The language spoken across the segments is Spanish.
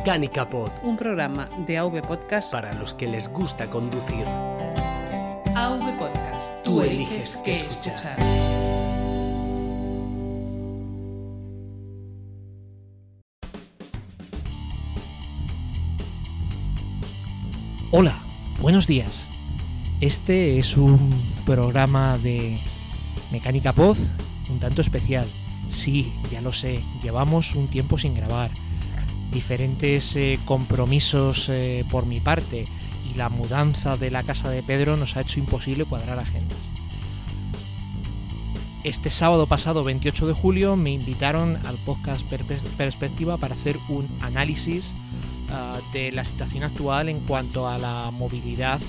Mecánica Pod, un programa de AV Podcast para los que les gusta conducir. AV Podcast, tú, eliges qué escuchar. Hola, buenos días. Este es un programa de Mecánica Pod un tanto especial. Sí, ya lo sé, llevamos un tiempo sin grabar. Diferentes eh, compromisos eh, por mi parte y la mudanza de la casa de Pedro nos ha hecho imposible cuadrar agendas. Este sábado pasado, 28 de julio, me invitaron al podcast Perspectiva para hacer un análisis ah, de la situación actual en cuanto a la movilidad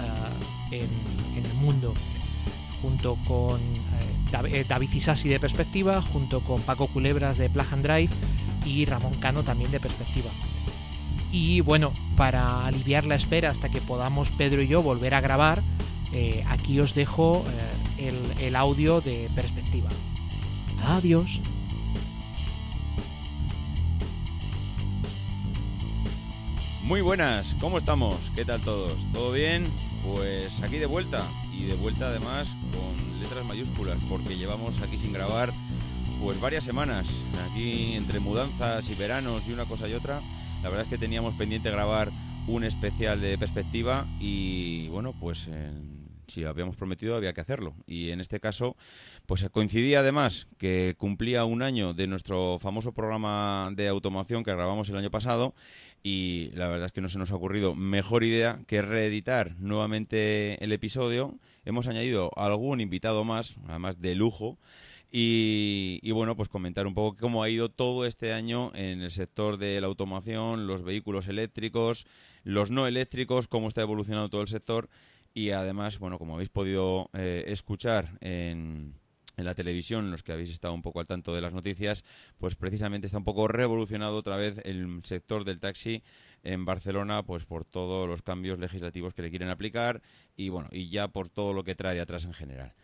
ah, en, el mundo, junto con eh, David Isasi de Perspectiva, junto con Paco Culebras de Plug and Drive y Ramón Cano también de Perspectiva. Y bueno, para aliviar la espera hasta que podamos Pedro y yo volver a grabar, eh, aquí os dejo eh, el, el audio de Perspectiva. Adiós. Muy buenas, ¿cómo estamos? ¿Qué tal todos? ¿Todo bien? Pues aquí de vuelta y de vuelta además con letras mayúsculas porque llevamos aquí sin grabar pues varias semanas, aquí entre mudanzas y veranos y una cosa y otra. La verdad es que teníamos pendiente grabar un especial de perspectiva y bueno, pues si habíamos prometido había que hacerlo. Y en este caso, pues coincidía además que cumplía un año de nuestro famoso programa de automación que grabamos el año pasado y la verdad es que no se nos ha ocurrido mejor idea que reeditar nuevamente el episodio. Hemos añadido algún invitado más, además de lujo, y, bueno, pues comentar un poco cómo ha ido todo este año en el sector de la automación, los vehículos eléctricos, los no eléctricos, cómo está evolucionando todo el sector y además, bueno, como habéis podido eh, escuchar en, en la televisión, los que habéis estado un poco al tanto de las noticias, pues precisamente está un poco revolucionado otra vez el sector del taxi en Barcelona, pues por todos los cambios legislativos que le quieren aplicar y bueno, y ya por todo lo que trae atrás en general.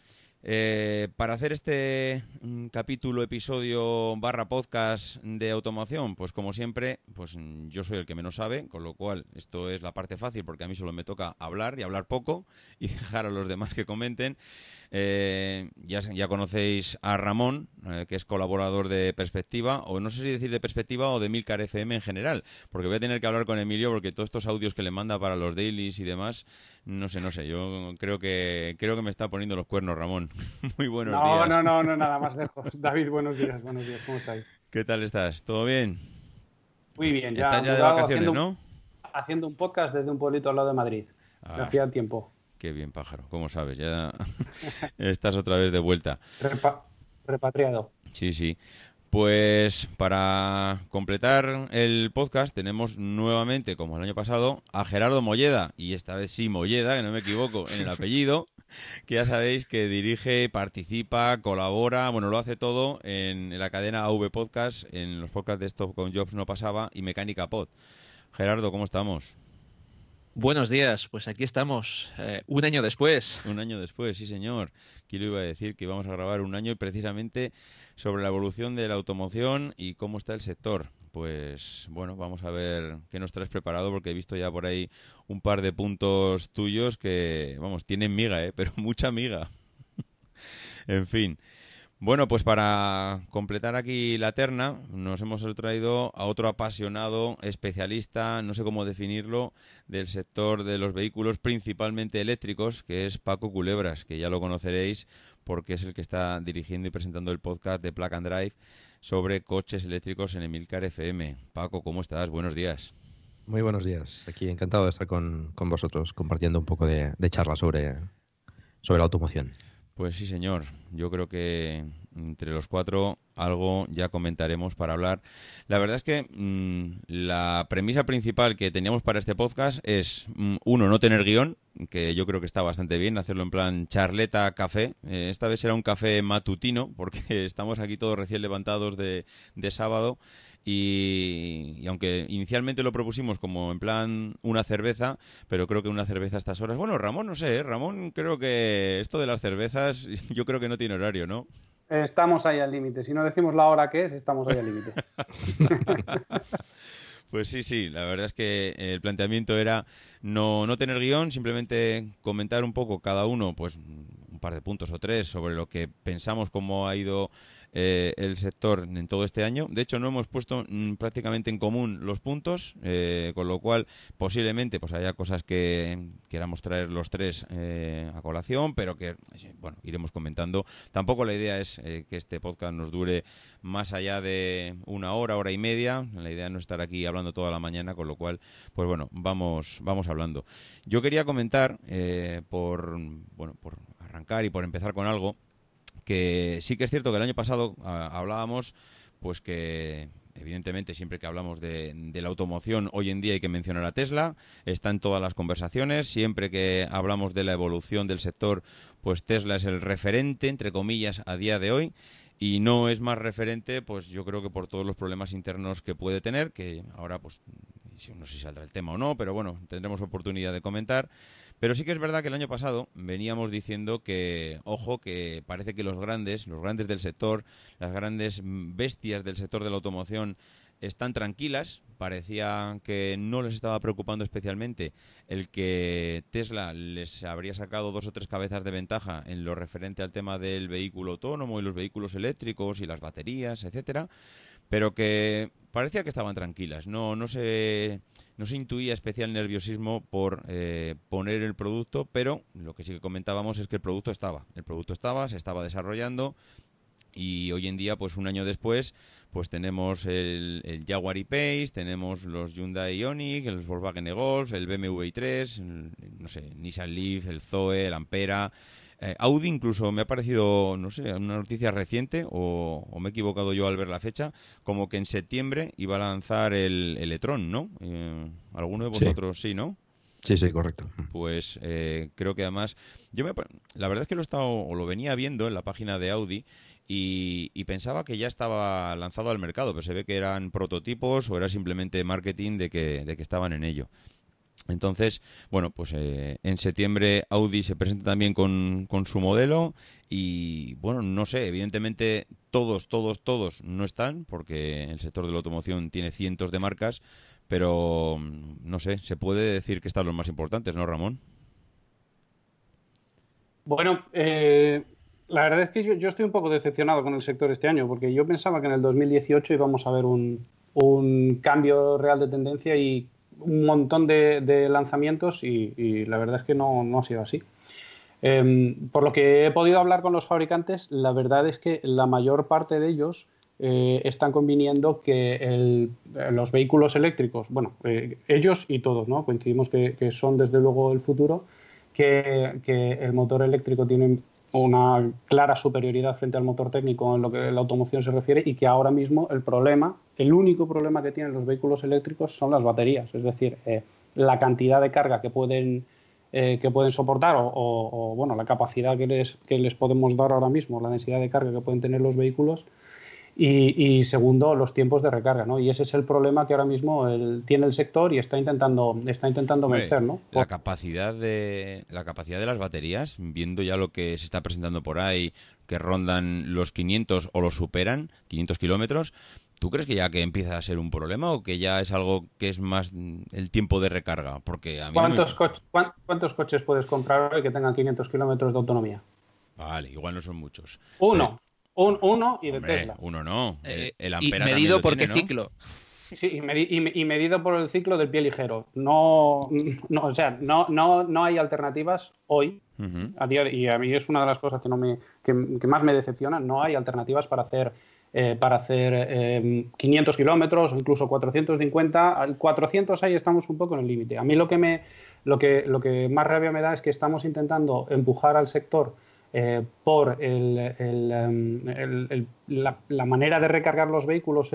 Eh, para hacer este mm, capítulo, episodio barra podcast de automación, pues como siempre, pues mm, yo soy el que menos sabe, con lo cual esto es la parte fácil porque a mí solo me toca hablar y hablar poco y dejar a los demás que comenten. Eh, ya, ya conocéis a Ramón, eh, que es colaborador de Perspectiva, o no sé si decir de Perspectiva o de Milcar FM en general, porque voy a tener que hablar con Emilio porque todos estos audios que le manda para los dailies y demás, no sé, no sé, yo creo que creo que me está poniendo los cuernos, Ramón. Muy buenos días. No, no, no, nada más lejos. David, buenos días, buenos días, ¿cómo estáis? ¿Qué tal estás? ¿Todo bien? Muy bien, ya. Estás ya de vacaciones, ¿no? Haciendo un podcast desde un pueblito al lado de Madrid. Ah. Hacía tiempo. Qué bien, pájaro. ¿Cómo sabes? Ya estás otra vez de vuelta. repatriado. Sí, sí. Pues para completar el podcast tenemos nuevamente, como el año pasado, a Gerardo Molleda, y esta vez sí Molleda, que no me equivoco en el apellido, que ya sabéis que dirige, participa, colabora, bueno, lo hace todo en la cadena AV Podcast, en los podcasts de Stop con Jobs no pasaba y Mecánica Pod. Gerardo, ¿cómo estamos? Buenos días, pues aquí estamos, eh, un año después. Un año después, sí señor. Quiero iba a decir que íbamos a grabar un año precisamente sobre la evolución de la automoción y cómo está el sector. Pues bueno, vamos a ver qué nos traes preparado porque he visto ya por ahí un par de puntos tuyos que, vamos, tienen miga, ¿eh? pero mucha miga. en fin. Bueno, pues para completar aquí la terna, nos hemos traído a otro apasionado, especialista, no sé cómo definirlo, del sector de los vehículos principalmente eléctricos, que es Paco Culebras, que ya lo conoceréis porque es el que está dirigiendo y presentando el podcast de Plug and Drive sobre coches eléctricos en Emilcar FM. Paco, ¿cómo estás? Buenos días. Muy buenos días. Aquí encantado de estar con, vosotros compartiendo un poco de, de charla sobre, sobre la automoción. Pues sí, señor. Yo creo que entre los cuatro algo ya comentaremos para hablar. La verdad es que mm, la premisa principal que teníamos para este podcast es, mm, uno, no tener guion, que yo creo que está bastante bien, hacerlo en plan charleta, café. Eh, esta vez será un café matutino, porque estamos aquí todos recién levantados de, de sábado y, aunque inicialmente lo propusimos como en plan una cerveza, pero creo que una cerveza a estas horas. Bueno, Ramón, no sé, ¿eh? Ramón, creo que esto de las cervezas, yo creo que no tiene horario, ¿no? Estamos ahí al límite. Si no decimos la hora que es, estamos ahí al límite. Pues sí, sí, la verdad es que el planteamiento era no, no tener guion, simplemente comentar un poco cada uno, pues un par de puntos o tres sobre lo que pensamos cómo ha ido eh, el sector en todo este año. De hecho, no hemos puesto mm, prácticamente en común los puntos, eh, con lo cual posiblemente pues haya cosas que queramos traer los tres eh, a colación, pero que bueno iremos comentando. Tampoco la idea es que este podcast nos dure más allá de una hora, hora y media. La idea no estar aquí hablando toda la mañana, con lo cual, pues bueno, vamos, vamos hablando. Yo quería comentar por bueno por arrancar y por empezar con algo que sí que es cierto que el año pasado ah, hablábamos pues que evidentemente siempre que hablamos de, la automoción hoy en día hay que mencionar a Tesla, está en todas las conversaciones, siempre que hablamos de la evolución del sector, pues Tesla es el referente, entre comillas, a día de hoy. Y no es más referente, pues yo creo que por todos los problemas internos que puede tener, que ahora pues no sé si saldrá el tema o no, pero bueno, tendremos oportunidad de comentar. Pero sí que es verdad que el año pasado veníamos diciendo que, ojo, que parece que los grandes, los grandes del sector, las grandes bestias del sector de la automoción están tranquilas. Parecía que no les estaba preocupando especialmente el que Tesla les habría sacado dos o tres cabezas de ventaja en lo referente al tema del vehículo autónomo y los vehículos eléctricos y las baterías, etcétera, pero que parecía que estaban tranquilas. No, no se no se intuía especial nerviosismo por eh, poner el producto, pero lo que sí que comentábamos es que el producto estaba. El producto estaba, se estaba desarrollando y hoy en día, pues un año después, pues tenemos el, Jaguar E-Pace, tenemos los Hyundai Ioniq, el Volkswagen e-Golf, el BMW i3, no sé, Nissan Leaf, el Zoe, el Ampera... Eh, Audi incluso me ha parecido, no sé, una noticia reciente, o, me he equivocado yo al ver la fecha, como que en septiembre iba a lanzar el, el e-tron, ¿no? Eh, ¿Alguno de vosotros sí, no? Sí, sí, correcto. Pues eh, creo que además, yo me, la verdad es que lo he estado, o lo venía viendo en la página de Audi y, y, pensaba que ya estaba lanzado al mercado, pero se ve que eran prototipos o era simplemente marketing de que, de que estaban en ello. Entonces, bueno, pues eh, en septiembre Audi se presenta también con, con, su modelo y, bueno, no sé, evidentemente todos, todos, todos no están porque el sector de la automoción tiene cientos de marcas, pero mm, no sé, se puede decir que están los más importantes, ¿no, Ramón? Bueno, eh, la verdad es que yo, yo, estoy un poco decepcionado con el sector este año porque yo pensaba que en el 2018 íbamos a ver un, un cambio real de tendencia y un montón de, lanzamientos y, la verdad es que no, ha sido así. Em, por lo que he podido hablar con los fabricantes, la verdad es que la mayor parte de ellos eh, están conviniendo que los vehículos eléctricos, bueno, eh, ellos y todos, ¿no? Coincidimos que, son desde luego el futuro, que, el motor eléctrico tiene una clara superioridad frente al motor técnico en lo que la automoción se refiere y que ahora mismo el problema, el único problema que tienen los vehículos eléctricos son las baterías, es decir, eh, la cantidad de carga que pueden, eh, que pueden soportar o, bueno, la capacidad que les, que les podemos dar ahora mismo, la densidad de carga que pueden tener los vehículos y, segundo, los tiempos de recarga, ¿no? Y ese es el problema que ahora mismo tiene el sector y está intentando, está intentando vencer, ¿no? La capacidad de la capacidad de las baterías, viendo ya lo que se está presentando por ahí, que rondan los 500 o los superan, 500 kilómetros, ¿Tú crees que ya que empieza a ser un problema o que ya es algo que es más el tiempo de recarga? Porque ¿Cuántos, ¿Cuántos coches puedes comprar hoy que tengan 500 kilómetros de autonomía? Vale, igual no son muchos. Uno. Un, uno y de Tesla. Uno no. Eh, el, ampera y medido por qué ciclo. Sí, y, medido por el ciclo del pie ligero. No, no o sea, no, no, no hay alternativas hoy. a día y a mí es una de las cosas que, no me, que, más me decepciona. No hay alternativas para hacer, eh, para hacer 500 em, kilómetros o incluso 450. Al 400 ahí estamos un poco en el límite. A mí lo que, me, lo, que, lo que más rabia me da es que estamos intentando empujar al sector eh, por em, la, manera de recargar los vehículos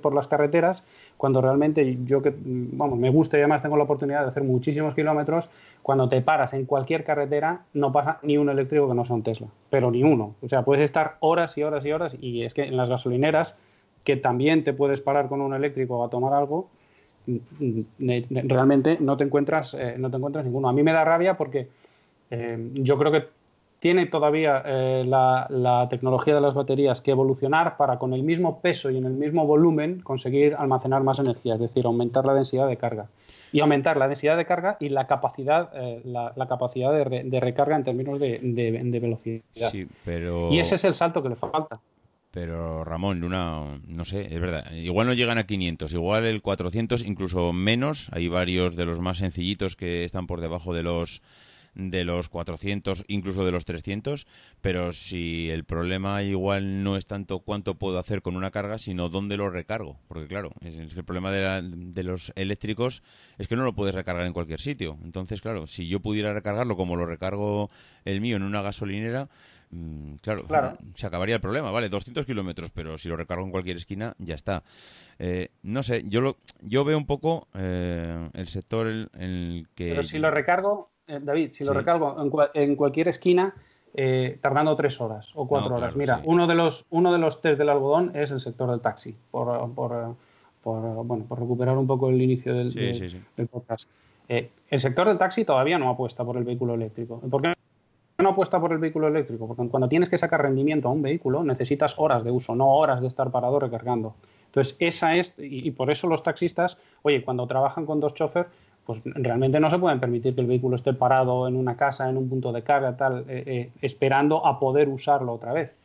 por las carreteras, cuando realmente yo que vamos, me gusta y además tengo la oportunidad de hacer muchísimos kilómetros, cuando te paras en cualquier carretera no pasa ni un eléctrico que no sea un Tesla, pero ni uno. O sea, puedes estar horas y horas y horas y es que en las gasolineras, que también te puedes parar con un eléctrico a tomar algo, realmente no te encuentras, eh, no te encuentras ninguno. A mí me da rabia porque eh, yo creo que tiene todavía eh, la, tecnología de las baterías que evolucionar para con el mismo peso y en el mismo volumen conseguir almacenar más energía, es decir, aumentar la densidad de carga. Y aumentar la densidad de carga y la capacidad, eh, la, capacidad de, recarga en términos de, velocidad. pero... Y ese es el salto que le falta. Pero Ramón, Luna, no sé, es verdad. Igual no llegan a 500, igual el 400, incluso menos. Hay varios de los más sencillitos que están por debajo de los de los 400, incluso de los 300, pero si el problema igual no es tanto cuánto puedo hacer con una carga, sino dónde lo recargo. Porque claro, es, el problema de, de, los eléctricos es que no lo puedes recargar en cualquier sitio. Entonces, claro, si yo pudiera recargarlo como lo recargo el mío en una gasolinera, mm, claro, se acabaría el problema, vale, 200 kilómetros, pero si lo recargo en cualquier esquina, ya está. Eh, no sé, yo lo, yo veo un poco eh, el sector en el que... Pero si lo recargo, eh, David, si lo recargo en, cualquier esquina, eh, tardando tres horas o cuatro horas. Mira, uno, de los, uno de los test del algodón es el sector del taxi, por, por, bueno, por recuperar un poco el inicio del, podcast. Eh, el sector del taxi todavía no apuesta por el vehículo eléctrico. ¿Por qué no apuesta por el vehículo eléctrico? Porque cuando tienes que sacar rendimiento a un vehículo necesitas horas de uso, no horas de estar parado recargando. Entonces, esa es, y, por eso los taxistas, oye, cuando trabajan con dos choferes, pues realmente no se pueden permitir que el vehículo esté parado en una casa, en un punto de carga, tal, eh, eh, esperando a poder usarlo otra vez.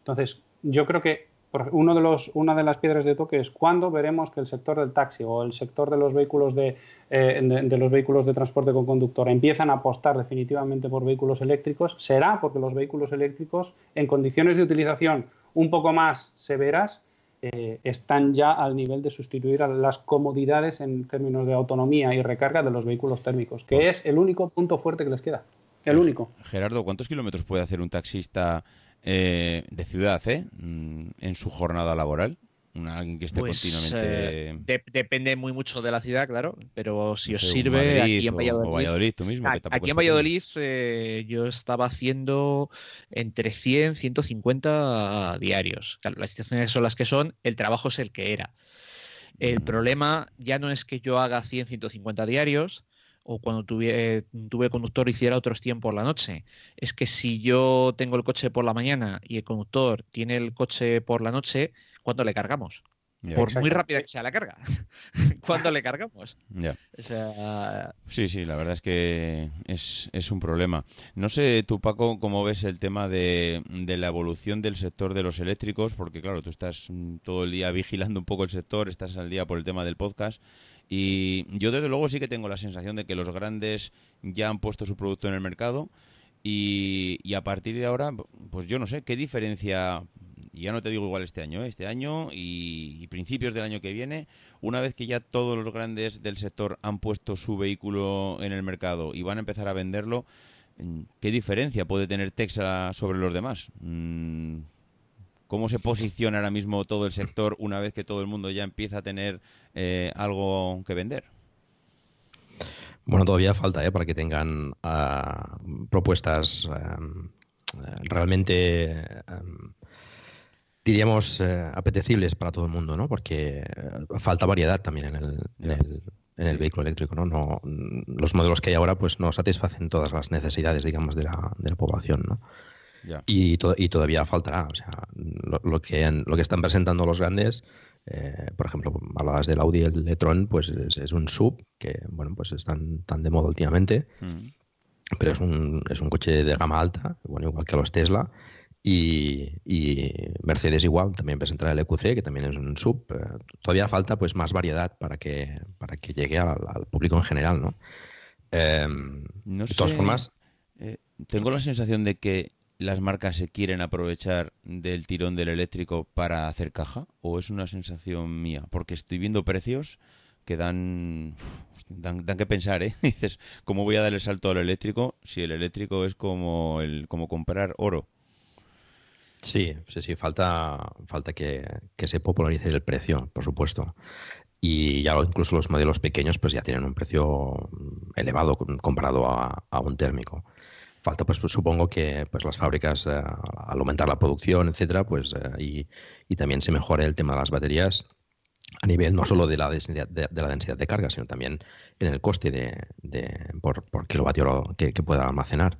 Entonces, yo creo que uno de los, una de las piedras de toque es cuándo veremos que el sector del taxi o el sector de los vehículos de, eh, de, los vehículos de transporte con conductor empiezan a apostar definitivamente por vehículos eléctricos. Será porque los vehículos eléctricos, en condiciones de utilización un poco más severas, eh, están ya al nivel de sustituir a las comodidades en términos de autonomía y recarga de los vehículos térmicos, que es el único punto fuerte que les queda. El único. Gerardo, ¿cuántos kilómetros puede hacer un taxista eh, de ciudad eh, mm, en su jornada laboral? Alguien que esté pues, continuamente. Eh, depende muy mucho de la ciudad, claro, pero si os sirve aquí en Valladolid. aquí en Valladolid eh, yo estaba haciendo entre 100 150 diarios. las situaciones son las que son, el trabajo es el que era. El mm. problema ya no es que yo haga 100 150 diarios, o cuando tuve, tuve conductor hiciera otros 100 por la noche. Es que si yo tengo el coche por la mañana y el conductor tiene el coche por la noche, ¿cuándo le cargamos? por muy rápida que sea la carga. ¿Cuándo le cargamos? Sí, sí, la verdad es que es, un problema. No sé tú, Paco, cómo ves el tema de, de, la evolución del sector de los eléctricos, porque claro, tú estás todo el día vigilando un poco el sector, estás al día por el tema del podcast. Y yo desde luego sí que tengo la sensación de que los grandes ya han puesto su producto en el mercado. Y, y, a partir de ahora, pues yo no sé, ¿qué diferencia y ya no te digo igual este año, ¿eh? este año y, principios del año que viene, una vez que ya todos los grandes del sector han puesto su vehículo en el mercado y van a empezar a venderlo, mm, ¿qué diferencia puede tener Texas sobre los demás? Mm, ¿Cómo se posiciona ahora mismo todo el sector una vez que todo el mundo ya empieza a tener eh, algo que vender? Bueno, todavía falta ¿eh? para que tengan ah, propuestas em, realmente em, diríamos, eh, apetecibles para todo el mundo, ¿no? Porque eh, falta variedad también en el, en el, vehículo eléctrico, ¿no? ¿no? Los modelos que hay ahora pues no satisfacen todas las necesidades, digamos, de la, de la población, ¿no? Y, y, todavía faltará. O sea, lo, que, lo que están presentando los grandes, eh, por ejemplo, hablabas del Audi el e-tron, pues es, un sub que, bueno, pues están tan de moda últimamente, mm. pero es un, es un coche de gama alta, bueno, igual que los Tesla, y, Mercedes igual también presentará el EQC, que también es un sub. Eh, todavía falta pues más variedad para que, para que llegue al, público en general, ¿no? Em, de todas formas... Eh, tengo la sensación de que las marcas se quieren aprovechar del tirón del eléctrico para hacer caja, o es una sensación mía, porque estoy viendo precios que dan, dan, dan, que pensar, ¿eh? Dices, ¿cómo voy a dar el salto al eléctrico si el eléctrico es como, el, como comprar oro? Sí, sí, sí, falta, falta que, se popularice el precio, por supuesto. Y ya incluso los modelos pequeños pues ya tienen un precio elevado comparado a, un térmico. Falta, pues, supongo que pues las fábricas, eh, al aumentar la producción, etcétera, pues eh, y, también se mejore el tema de las baterías, a nivel no solo de la densidad de, la densidad de carga, sino también en el coste de, por, kilovatio que, pueda almacenar.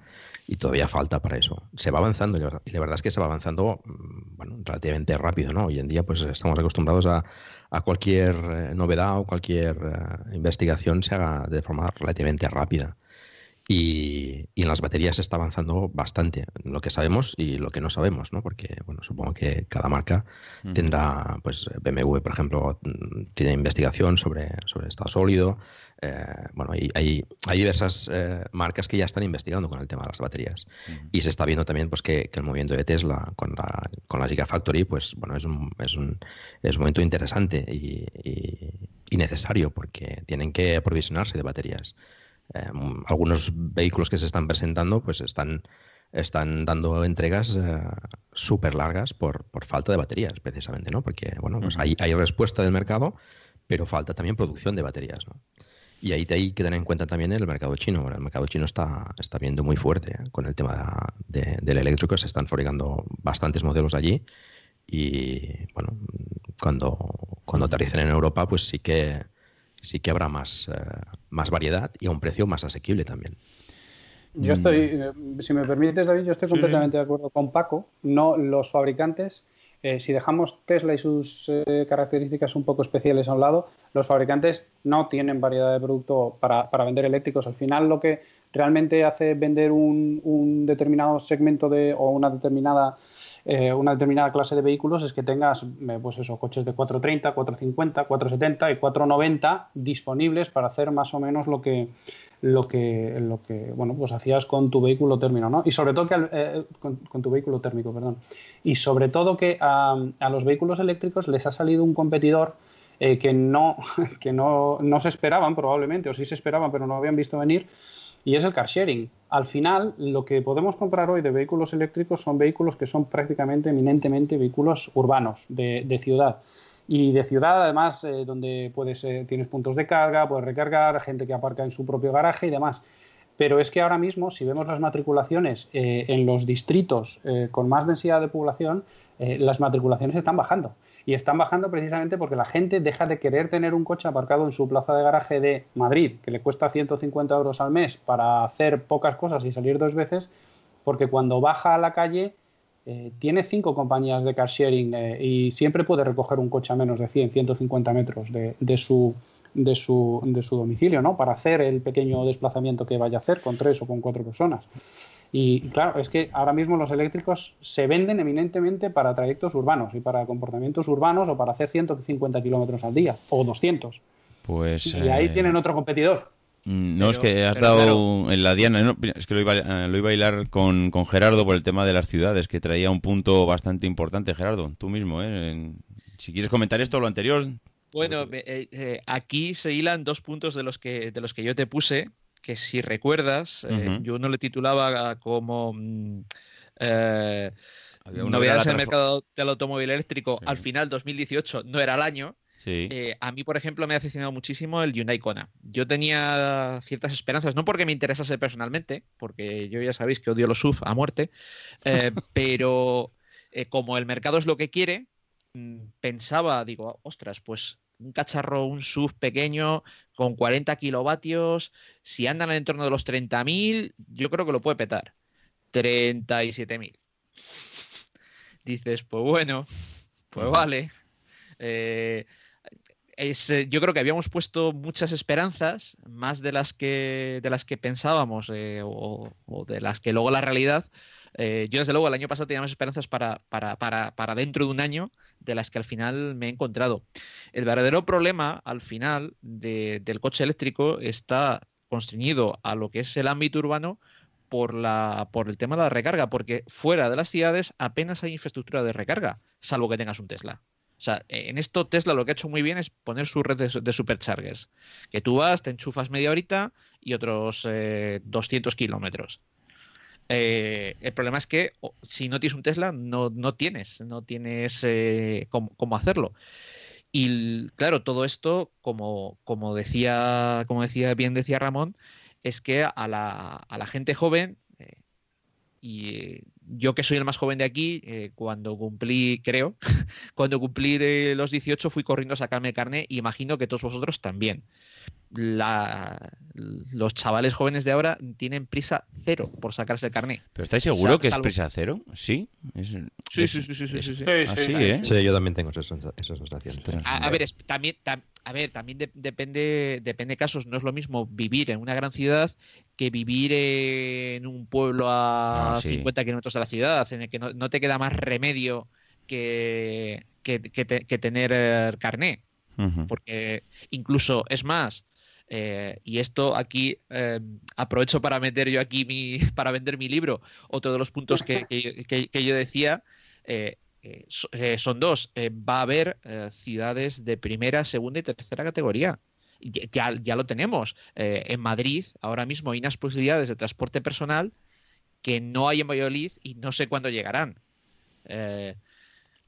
Y todavía falta para eso. Se va avanzando y la verdad es que se va avanzando mm, bueno, relativamente rápido. ¿no? Hoy en día pues estamos acostumbrados a, a cualquier eh, novedad o cualquier eh, investigación se haga de forma relativamente rápida. Y, en las baterías se está avanzando bastante, lo que sabemos y lo que no sabemos, ¿no? Porque, bueno, supongo que cada marca tendrá, pues BMW, por ejemplo, mm, tiene investigación sobre, sobre estado sólido. Eh, bueno, hay, hay, diversas eh, marcas que ya están investigando con el tema de las baterías. Y se está viendo también pues, que, el movimiento de Tesla con la, con la Gigafactory, pues, bueno, es un, es un, es un momento interesante y, y necesario porque tienen que aprovisionarse de baterías. Em, algunos vehículos que se están presentando pues están, están dando entregas eh, súper largas por, por, falta de baterías, precisamente, ¿no? Porque, bueno, pues hay, hay, respuesta del mercado, pero falta también producción de baterías, ¿no? Y ahí hay que tener en cuenta también el mercado chino. el mercado chino está, está viendo muy fuerte ¿eh? con el tema de, del eléctrico. Se están fabricando bastantes modelos allí. Y bueno, cuando, cuando aterricen en Europa, pues sí que, sí que habrá más, eh, más variedad y a un precio más asequible también. Yo estoy, eh, si me permites, David, yo estoy completamente de acuerdo con Paco. No los fabricantes, eh, si dejamos Tesla y sus características un poco especiales a un lado, los fabricantes no tienen variedad de producto para, para vender eléctricos. Al final, lo que realmente hace vender un, un determinado segmento de, o una determinada eh, una determinada clase de vehículos es que tengas eh, pues eso, coches de 430, 450, 470 y 490 disponibles para hacer más o menos lo que lo que lo que bueno pues hacías con tu vehículo térmico ¿no? y sobre todo que eh, con, tu vehículo térmico perdón y sobre todo que a, los vehículos eléctricos les ha salido un competidor que no que no, no se esperaban probablemente o sí se esperaban pero no habían visto venir y es el car sharing. Al final, lo que podemos comprar hoy de vehículos eléctricos son vehículos que son prácticamente eminentemente vehículos urbanos, de, ciudad. Y de ciudad, además, eh, donde puedes, tienes puntos de carga, puedes recargar, gente que aparca en su propio garaje y demás. Pero es que ahora mismo, si vemos las matriculaciones eh, en los distritos eh, con más densidad de población, las matriculaciones están bajando. Y están bajando precisamente porque la gente deja de querer tener un coche aparcado en su plaza de garaje de Madrid, que le cuesta 150 euros al mes para hacer pocas cosas y salir dos veces, porque cuando baja a la calle eh, tiene cinco compañías de car sharing eh, y siempre puede recoger un coche a menos de 100, 150 metros de, de, su, de, su, de su domicilio, ¿no? Para hacer el pequeño desplazamiento que vaya a hacer con tres o con cuatro personas. Y claro, es que ahora mismo los eléctricos se venden eminentemente para trayectos urbanos y para comportamientos urbanos o para hacer 150 kilómetros al día o 200. Pues, y ahí eh, tienen otro competidor. Mm, no, es que has dado en la diana, es que lo iba, eh, lo iba a hilar con, con, Gerardo por el tema de las ciudades, que traía un punto bastante importante, Gerardo, tú mismo, ¿eh? si quieres comentar esto o lo anterior. Bueno, aquí se hilan dos puntos de los que, de los que yo te puse, que si recuerdas, eh, yo no le titulaba como mm, eh, novedades en el mercado del automóvil eléctrico al final 2018, no era el año. Eh, a mí, por ejemplo, me ha decepcionado muchísimo el Hyundai Kona. Yo tenía ciertas esperanzas, no porque me interesase personalmente, porque yo ya sabéis que odio los SUV a muerte, pero como el mercado es lo que quiere, mm, pensaba, digo, ostras, pues un cacharro, un SUV pequeño con 40 kilovatios, si andan en el entorno de los 30.000, yo creo que lo puede petar. 37.000. Dices, pues bueno, pues vale. Eh, eh, yo creo que habíamos puesto muchas esperanzas, más de las que, de las que pensábamos eh, o, de las que luego la realidad. yo desde luego el año pasado tenía más esperanzas para, para, para, para dentro de un año de las que al final me he encontrado. El verdadero problema al final del coche eléctrico está constreñido a lo que es el ámbito urbano por, la, por el tema de la recarga, porque fuera de las ciudades apenas hay infraestructura de recarga, salvo que tengas un Tesla. O sea, en esto Tesla lo que ha hecho muy bien es poner su red de, superchargers. Que tú vas, te enchufas media horita y otros 200 eh, kilómetros. Eh, el problema es que si no tienes un Tesla, no, tienes, no tienes eh, cómo, hacerlo. Y claro, todo esto, como, como, decía, como decía, bien decía Ramón, es que a la, gente joven, eh, y yo que soy el más joven de aquí, eh, cuando cumplí, creo, cuando cumplí los 18 fui corriendo a sacarme carne y imagino que todos vosotros también. los chavales jóvenes de ahora tienen prisa cero por sacarse el carné. ¿Pero estáis seguro que es prisa cero? ¿Sí? sí, sí, sí, sí, sí, sí, ¿eh? sí, yo también tengo esas, sensaciones. A, ver, también, a ver, también depende, depende de casos. No es lo mismo vivir en una gran ciudad que vivir en un pueblo a 50 kilómetros la ciudad, en el que no, te queda más remedio que, que, tener eh, carné. Porque incluso, es más, eh, y esto aquí eh, aprovecho para meter yo aquí mi, para vender mi libro. Otro de los puntos que, que yo decía, eh, son dos. Va a haber ciudades de primera, segunda y tercera categoría. Ya, ya lo tenemos. en Madrid ahora mismo hay unas posibilidades de transporte personal que no hay en Valladolid y no sé cuándo llegarán.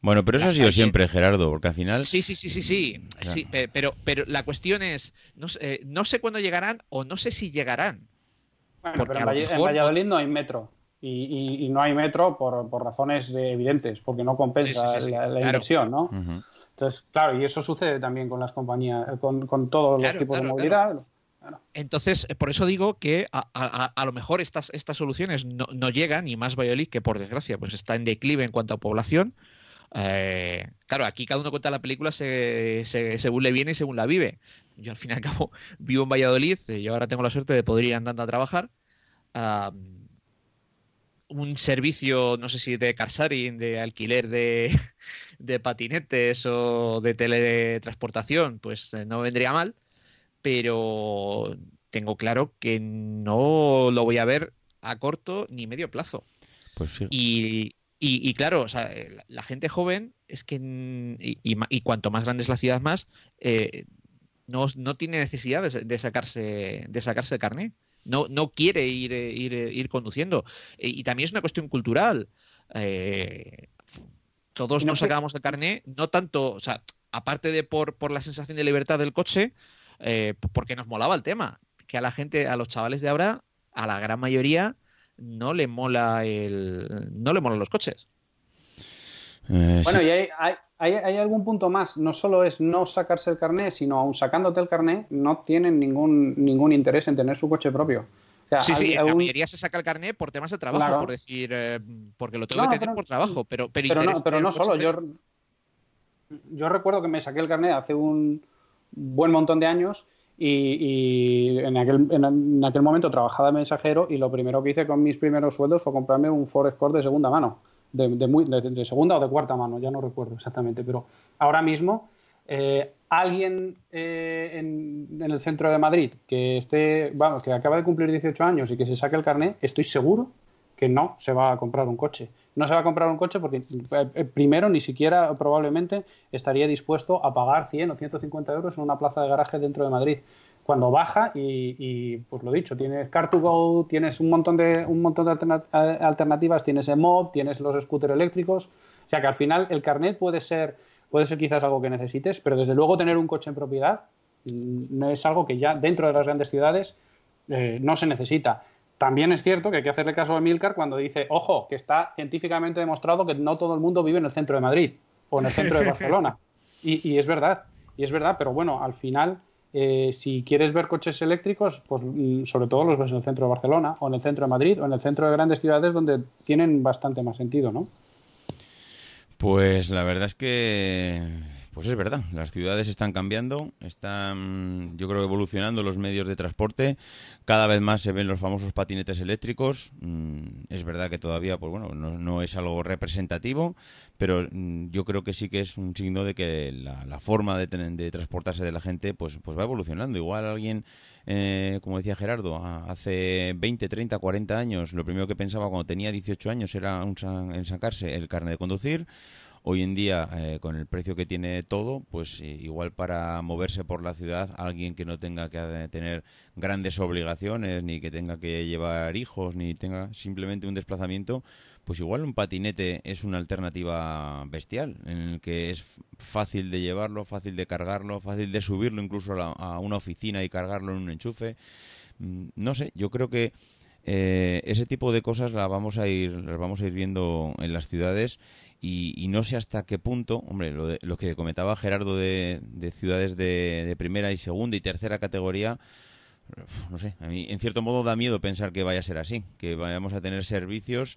bueno, pero eso ha sido siempre, Gerardo, porque al final... Sí, sí, sí, sí, sí. sí pero, pero la cuestión es, no, no, sé cuándo llegarán o no sé si llegarán. Bueno, pero en, Valladolid no hay metro y, no hay metro por, por razones evidentes, porque no compensa la, inversión, ¿no? Entonces, claro, y eso sucede también con las compañías, con, con todos los tipos de movilidad. Entonces, por eso digo que a, lo mejor estas, soluciones no, llegan, y más Valladolid, que por desgracia pues está en declive en cuanto a población. Eh, claro, aquí cada uno cuenta la película según le viene y según la vive. Yo al fin y al cabo vivo en Valladolid y ahora tengo la suerte de poder ir andando a trabajar un servicio, no sé si de carsharing, de alquiler de, patinetes o de teletransportación, pues eh, no vendría mal, pero tengo claro que no lo voy a ver a corto ni medio plazo. Pues y, y, claro, la, gente joven es que, y, cuanto más grande es la ciudad más, eh, no, no, tiene necesidad de, sacarse de sacarse el carnet no, no quiere ir, eh, ir, eh, ir conduciendo. Eh, y también es una cuestión cultural. todos nos sacábamos el carné, no tanto, o sea, aparte de por, por la sensación de libertad del coche, porque nos molaba el tema, que a la gente, a los chavales de ahora, a la gran mayoría, no le mola el, no le molan los coches. bueno, y hay, hay, algún punto más. No solo es no sacarse el carné, sino aún sacándote el carné, no tienen ningún, ningún interés en tener su coche propio. sí, sí, la mayoría se saca el carné por temas de trabajo, por decir, eh, porque lo tengo que tener por trabajo, pero, pero, no, pero no solo. Yo, yo recuerdo que me saqué el carné hace un buen montón de años y, en, aquel, en, aquel momento trabajaba de mensajero y lo primero que hice con mis primeros sueldos fue comprarme un Ford Escort de segunda mano de, segunda o de cuarta mano, ya no recuerdo exactamente, pero ahora mismo eh, alguien eh, en, el centro de Madrid que esté, que acaba de cumplir 18 años y que se saque el carnet, estoy seguro que no se va a comprar un coche. No se va a comprar un coche porque eh, primero ni siquiera probablemente estaría dispuesto a pagar 100 o 150 euros en una plaza de garaje dentro de Madrid cuando baja y, pues lo dicho, tienes Car2Go, tienes un montón de, un montón de alternativas, tienes el mod, tienes los scooters eléctricos, o sea que al final el carnet puede ser, puede ser quizás algo que necesites, pero desde luego tener un coche en propiedad mm, no es algo que ya dentro de las grandes ciudades eh, no se necesita. También es cierto que hay que hacerle caso a Milcar cuando dice, ojo, que está científicamente demostrado que no todo el mundo vive en el centro de Madrid o en el centro de Barcelona. Y, y es verdad, y es verdad, pero bueno, al final eh, si quieres ver coches eléctricos, pues mm, sobre todo los ves en el centro de Barcelona o en el centro de Madrid o en el centro de grandes ciudades donde tienen bastante más sentido, ¿no? Pues la verdad es que pues es verdad, las ciudades están cambiando, están, yo creo, evolucionando los medios de transporte. Cada vez más se ven los famosos patinetes eléctricos. Mm, es verdad que todavía, pues bueno, no, es algo representativo, pero mm, yo creo que sí que es un signo de que la, forma de, transportarse de la gente, pues, pues va evolucionando. Igual alguien, eh, como decía Gerardo, hace 20, 30, 40 años, lo primero que pensaba cuando tenía 18 años era sacarse el carnet de conducir Hoy en día, eh, con el precio que tiene todo, pues eh, igual para moverse por la ciudad, alguien que no tenga que eh, tener grandes obligaciones, ni que tenga que llevar hijos, ni tenga simplemente un desplazamiento, pues igual un patinete es una alternativa bestial, en el que es fácil de llevarlo, fácil de cargarlo, fácil de subirlo incluso a, una oficina y cargarlo en un enchufe. Mm, no sé, yo creo que ese tipo de cosas las vamos a ir, las vamos a ir viendo en las ciudades y, no sé hasta qué punto, hombre, lo, lo que comentaba Gerardo de, ciudades de, primera y segunda y tercera categoría, no sé, a mí en cierto modo da miedo pensar que vaya a ser así, que vayamos a tener servicios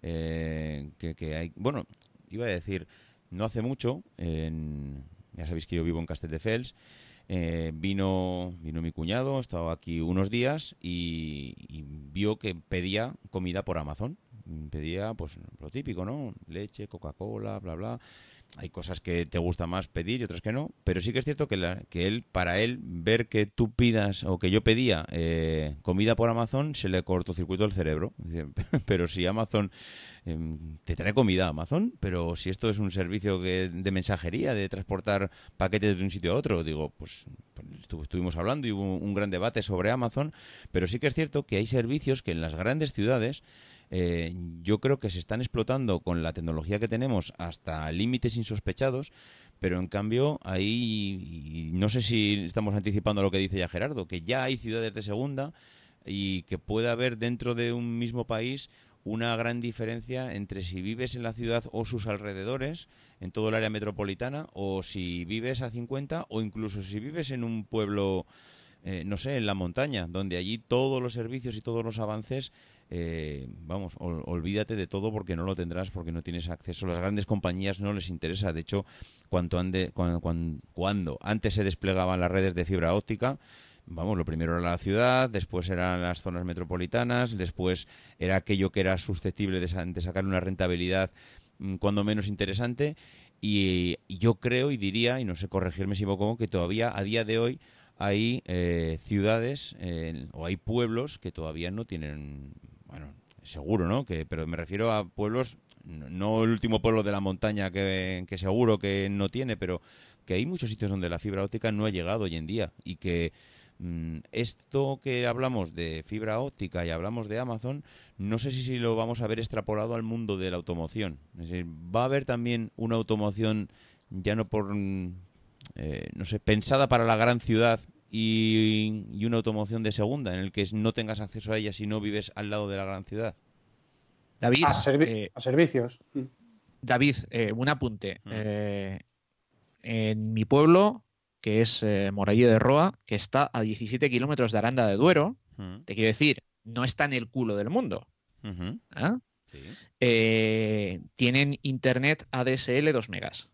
eh, que, hay, bueno, iba a decir, no hace mucho, ya sabéis que yo vivo en Castelldefels, eh, vino, vino mi cuñado, estaba aquí unos días y, vio que pedía comida por Amazon pedía pues lo típico, ¿no? Leche, Coca-Cola, bla, bla. Hay cosas que te gusta más pedir y otras que no, pero sí que es cierto que, la, que él, para él, ver que tú pidas o que yo pedía eh, comida por Amazon, se le cortocircuito el cerebro. Pero si Amazon em, te trae comida Amazon, pero si esto es un servicio que, de mensajería, de transportar paquetes de un sitio a otro, digo, pues, pues estuvimos hablando y hubo un gran debate sobre Amazon, pero sí que es cierto que hay servicios que en las grandes ciudades eh, yo creo que se están explotando con la tecnología que tenemos hasta límites insospechados, pero en cambio ahí, no sé si estamos anticipando lo que dice ya Gerardo, que ya hay ciudades de segunda y que puede haber dentro de un mismo país una gran diferencia entre si vives en la ciudad o sus alrededores, en todo el área metropolitana, o si vives a 50, o incluso si vives en un pueblo, eh, no sé, en la montaña, donde allí todos los servicios y todos los avances eh, vamos, olvídate de todo porque no lo tendrás, porque no tienes acceso. Las grandes compañías no les interesa. De hecho, cuando, ande, cuando, cuando, antes se desplegaban las redes de fibra óptica, vamos, lo primero era la ciudad, después eran las zonas metropolitanas, después era aquello que era susceptible de, sacar una rentabilidad mm, cuando menos interesante. Y, yo creo y diría, y no sé corregirme si equivoco, que todavía a día de hoy hay eh, ciudades o hay pueblos que todavía no tienen bueno, seguro, ¿no? Que, pero me refiero a pueblos, no el último pueblo de la montaña que, seguro que no tiene, pero que hay muchos sitios donde la fibra óptica no ha llegado hoy en día y que mm, esto que hablamos de fibra óptica y hablamos de Amazon, no sé si, si lo vamos a ver extrapolado al mundo de la automoción. Es decir, va a haber también una automoción ya no por, mm, eh, no sé, pensada para la gran ciudad y, una automoción de segunda en el que no tengas acceso a ella si no vives al lado de la gran ciudad. David, a, eh, servicios. David, eh, un apunte. Mm. Eh, en mi pueblo, que es Morallo de Roa, que está a 17 kilómetros de Aranda de Duero, mm. te quiero decir, no está en el culo del mundo. ¿Ah? tienen internet ADSL 2 megas.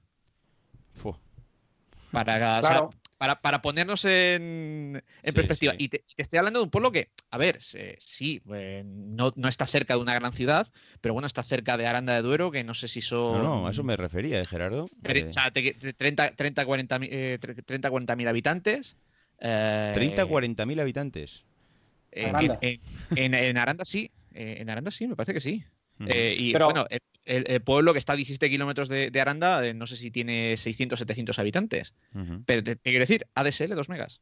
Para, para, para ponernos en, perspectiva. Y te, estoy hablando de un pueblo que, a ver, sí, eh, no, no, está cerca de una gran ciudad, pero bueno, está cerca de Aranda de Duero, que no sé si son. No, no, a eso me refería, ¿eh, Gerardo? Eh, o sea, 30, 30, 40 mil habitantes. 30, 40 mil habitantes. En, en, Aranda sí, en Aranda sí, me parece que sí. y bueno, el, pueblo que está a 17 kilómetros de, Aranda, eh, no sé si tiene 600, 700 habitantes. Pero te, quiero decir, ADSL 2 megas.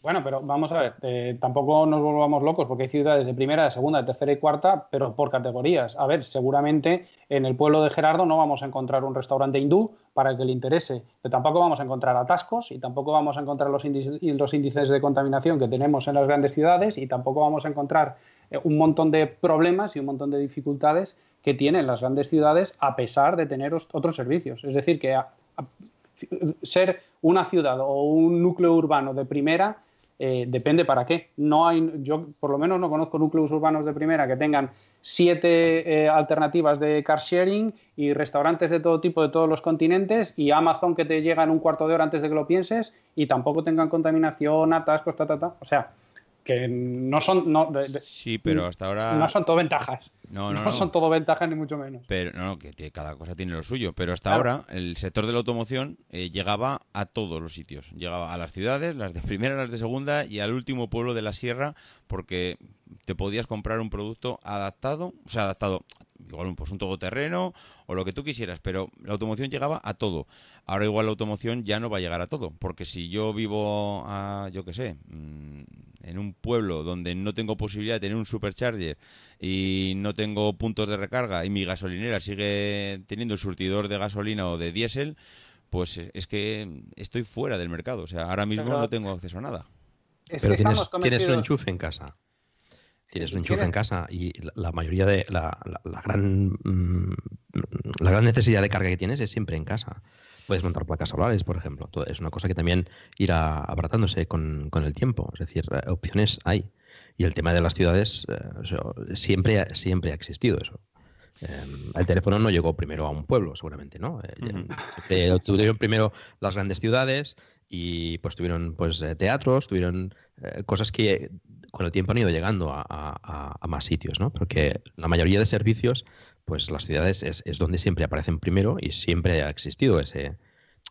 Bueno, pero vamos a ver, eh, tampoco nos volvamos locos porque hay ciudades de primera, de segunda, de tercera y cuarta, pero por categorías. A ver, seguramente en el pueblo de Gerardo no vamos a encontrar un restaurante hindú para el que le interese, pero tampoco vamos a encontrar atascos y tampoco vamos a encontrar los índices, los índices de contaminación que tenemos en las grandes ciudades y tampoco vamos a encontrar eh, un montón de problemas y un montón de dificultades que tienen las grandes ciudades a pesar de tener otros servicios. Es decir, que ser una ciudad o un núcleo urbano de primera eh, depende para qué. No hay, yo por lo menos no conozco núcleos urbanos de primera que tengan siete eh, alternativas de car sharing y restaurantes de todo tipo de todos los continentes y Amazon que te llega en un cuarto de hora antes de que lo pienses y tampoco tengan contaminación, atascos, ta, ta, ta. O sea, que no son no, sí pero hasta ahora no son todo ventajas. No, no, no son todo ventajas ni mucho menos. Pero no que cada cosa tiene lo suyo. Pero hasta ahora el sector de la automoción eh, llegaba a todos los sitios. Llegaba a las ciudades las de primera las de segunda y al último pueblo de la sierra porque te podías comprar un producto adaptado o sea adaptado igual pues un todoterreno o lo que tú quisieras, pero la automoción llegaba a todo. Ahora igual la automoción ya no va a llegar a todo, porque si yo vivo a, yo qué sé, mm, en un pueblo donde no tengo posibilidad de tener un supercharger y no tengo puntos de recarga y mi gasolinera sigue teniendo el surtidor de gasolina o de diésel, pues es que estoy fuera del mercado. O sea, ahora mismo no tengo acceso a nada. Pero tienes, tienes un enchufe en casa. Tienes un enchufe en casa y la, mayoría de la, gran mm, la gran necesidad de carga que tienes es siempre en casa. Puedes montar placas solares, por ejemplo. Es una cosa que también irá abratándose con, el tiempo. Es decir, eh, opciones hay. Y el tema de las ciudades eh, siempre, siempre ha existido eso. Em, el teléfono no llegó primero a un pueblo, seguramente, ¿no? Eh, tuvieron primero las grandes ciudades y pues tuvieron pues teatros, tuvieron cosas que con el tiempo han ido llegando a, más sitios, ¿no? Porque la mayoría de servicios, pues las ciudades es, donde siempre aparecen primero y siempre ha existido ese,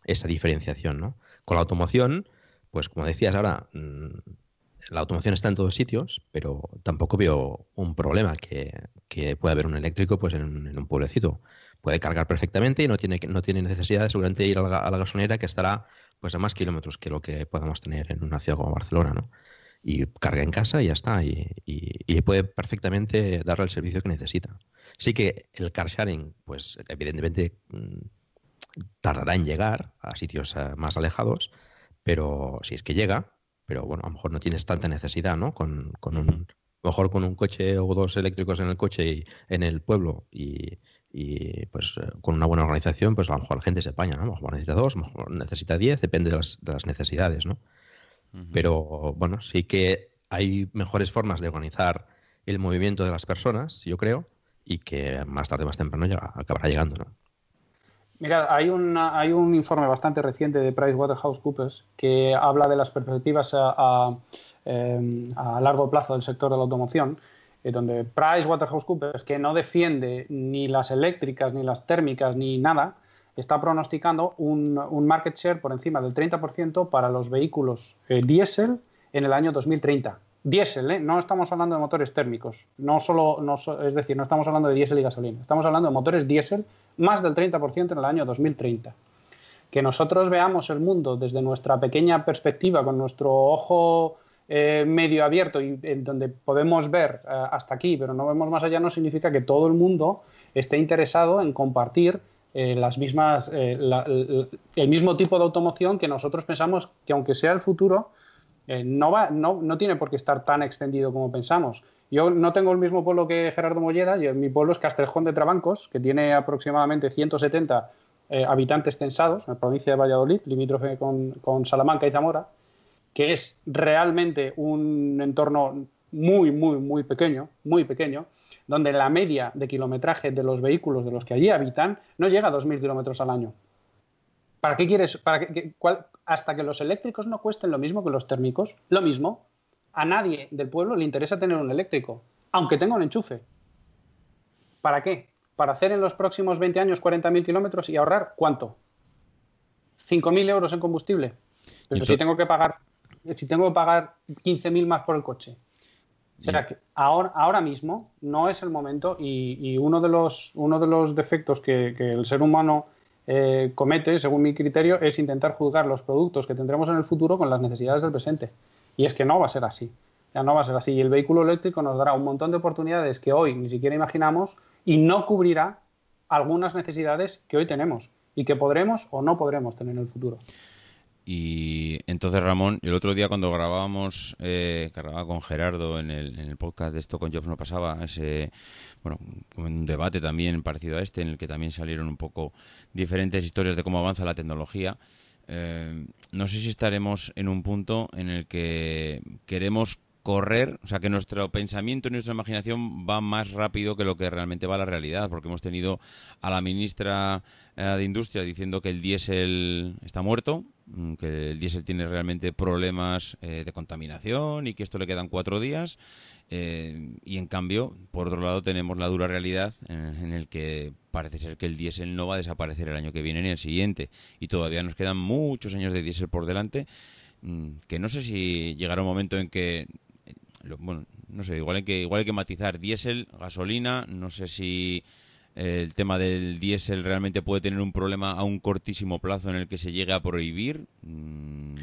esa diferenciación, ¿no? Con la automoción, pues como decías ahora, mm, la automoción está en todos sitios, pero tampoco veo un problema que, que pueda haber un eléctrico pues en, un pueblecito. Puede cargar perfectamente y no tiene, no tiene necesidad de seguramente ir a la, a que estará pues a más kilómetros que lo que podamos tener en una ciudad como Barcelona, ¿no? Y carga en casa y ya está. Y, puede perfectamente darle el servicio que necesita. Sí que el car sharing, pues evidentemente mm, tardará en llegar a sitios eh, más alejados, pero si es que llega, pero bueno, a lo mejor no tienes tanta necesidad, ¿no? Con, con un, mejor con un coche o dos eléctricos en el coche y en el pueblo y, pues eh, con una buena organización, pues a lo mejor la gente se apaña, ¿no? A lo mejor necesita dos, a lo mejor necesita diez, depende de las, de las necesidades, ¿no? Pero bueno, sí que hay mejores formas de organizar el movimiento de las personas, yo creo, y que más tarde más temprano ya acabará llegando. ¿no? Mira, hay, hay un informe bastante reciente de PricewaterhouseCoopers que habla de las perspectivas a, em, largo plazo del sector de la automoción, eh, donde PricewaterhouseCoopers, que no defiende ni las eléctricas, ni las térmicas, ni nada, está pronosticando un, market share por encima del 30% para los vehículos eh, diésel en el año 2030. Diésel, ¿eh? no estamos hablando de motores térmicos, no solo, es decir, no estamos hablando de diésel y gasolina, estamos hablando de motores diésel más del 30% en el año 2030. Que nosotros veamos el mundo desde nuestra pequeña perspectiva, con nuestro ojo eh, medio abierto y en donde podemos ver hasta aquí, pero no vemos más allá, no significa que todo el mundo esté interesado en compartir eh, las mismas, eh, el mismo tipo de automoción que nosotros pensamos que aunque sea el futuro, eh, no, va, no, no, tiene por qué estar tan extendido como pensamos. Yo no tengo el mismo pueblo que Gerardo Molleda, mi pueblo es Castrejón de Trabancos, que tiene aproximadamente 170 habitantes censados en la provincia de Valladolid, limítrofe con, con Salamanca y Zamora, que es realmente un entorno muy, muy, muy pequeño, muy pequeño, donde la media de kilometraje de los vehículos de los que allí habitan no llega a 2.000 kilómetros al año. ¿Para qué quieres? Para hasta que los eléctricos no cuesten lo mismo que los térmicos, lo mismo, a nadie del pueblo le interesa tener un eléctrico, aunque tenga un enchufe. ¿Para qué? Para hacer en los próximos 20 años 40.000 kilómetros y ahorrar cuánto? 5.000 euros en combustible. Pero si tengo que pagar, si tengo que pagar 15.000 más por el coche, o que ahora, ahora mismo no es el momento y, uno, de los, uno de los defectos que, el ser humano eh, comete, según mi criterio, es intentar juzgar los productos que tendremos en el futuro con las necesidades del presente. Y es que no va a ser así. Ya no va a ser así. Y el vehículo eléctrico nos dará un montón de oportunidades que hoy ni siquiera imaginamos y no cubrirá algunas necesidades que hoy tenemos y que podremos o no podremos tener en el futuro. Y entonces, Ramón, el otro día cuando grabábamos, eh, grababa con Gerardo en el, en el podcast de esto con Jobs no pasaba, ese, bueno, un debate también parecido a este, en el que también salieron un poco diferentes historias de cómo avanza la tecnología. Eh, no sé si estaremos en un punto en el que queremos correr, o sea, que nuestro pensamiento y nuestra imaginación va más rápido que lo que realmente va a la realidad, porque hemos tenido a la ministra eh, de Industria diciendo que el diésel está muerto, que el diésel tiene realmente problemas eh, de contaminación y que esto le quedan cuatro días. Eh, y en cambio, por otro lado, tenemos la dura realidad en, el que parece ser que el diésel no va a desaparecer el año que viene ni el siguiente. Y todavía nos quedan muchos años de diésel por delante, mm, que no sé si llegará un momento en que bueno, no sé, igual hay que, igual hay que matizar diésel, gasolina, no sé si eh, el tema del diésel realmente puede tener un problema a un cortísimo plazo en el que se llegue a prohibir. Mm.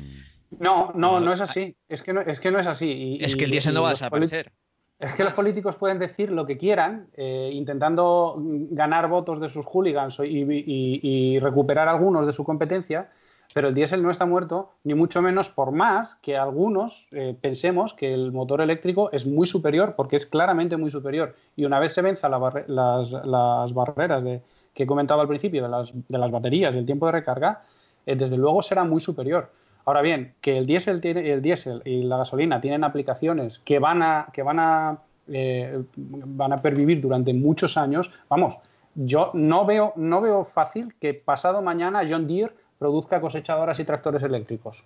No, no, no es así. Es que no es, que no es así. es que el diésel no va a desaparecer. Es que los políticos pueden decir lo que quieran, eh, intentando ganar votos de sus hooligans y, y, recuperar algunos de su competencia, Pero el diésel no está muerto, ni mucho menos por más que algunos eh, pensemos que el motor eléctrico es muy superior, porque es claramente muy superior. Y una vez se venzan las, barreras de, que he comentado al principio de las, de las baterías y el tiempo de recarga, eh, desde luego será muy superior. Ahora bien, que el diésel, tiene, el diésel y la gasolina tienen aplicaciones que van a, que van a, eh, van a pervivir durante muchos años, vamos, yo no veo, no veo fácil que pasado mañana John Deere produzca cosechadoras y tractores eléctricos.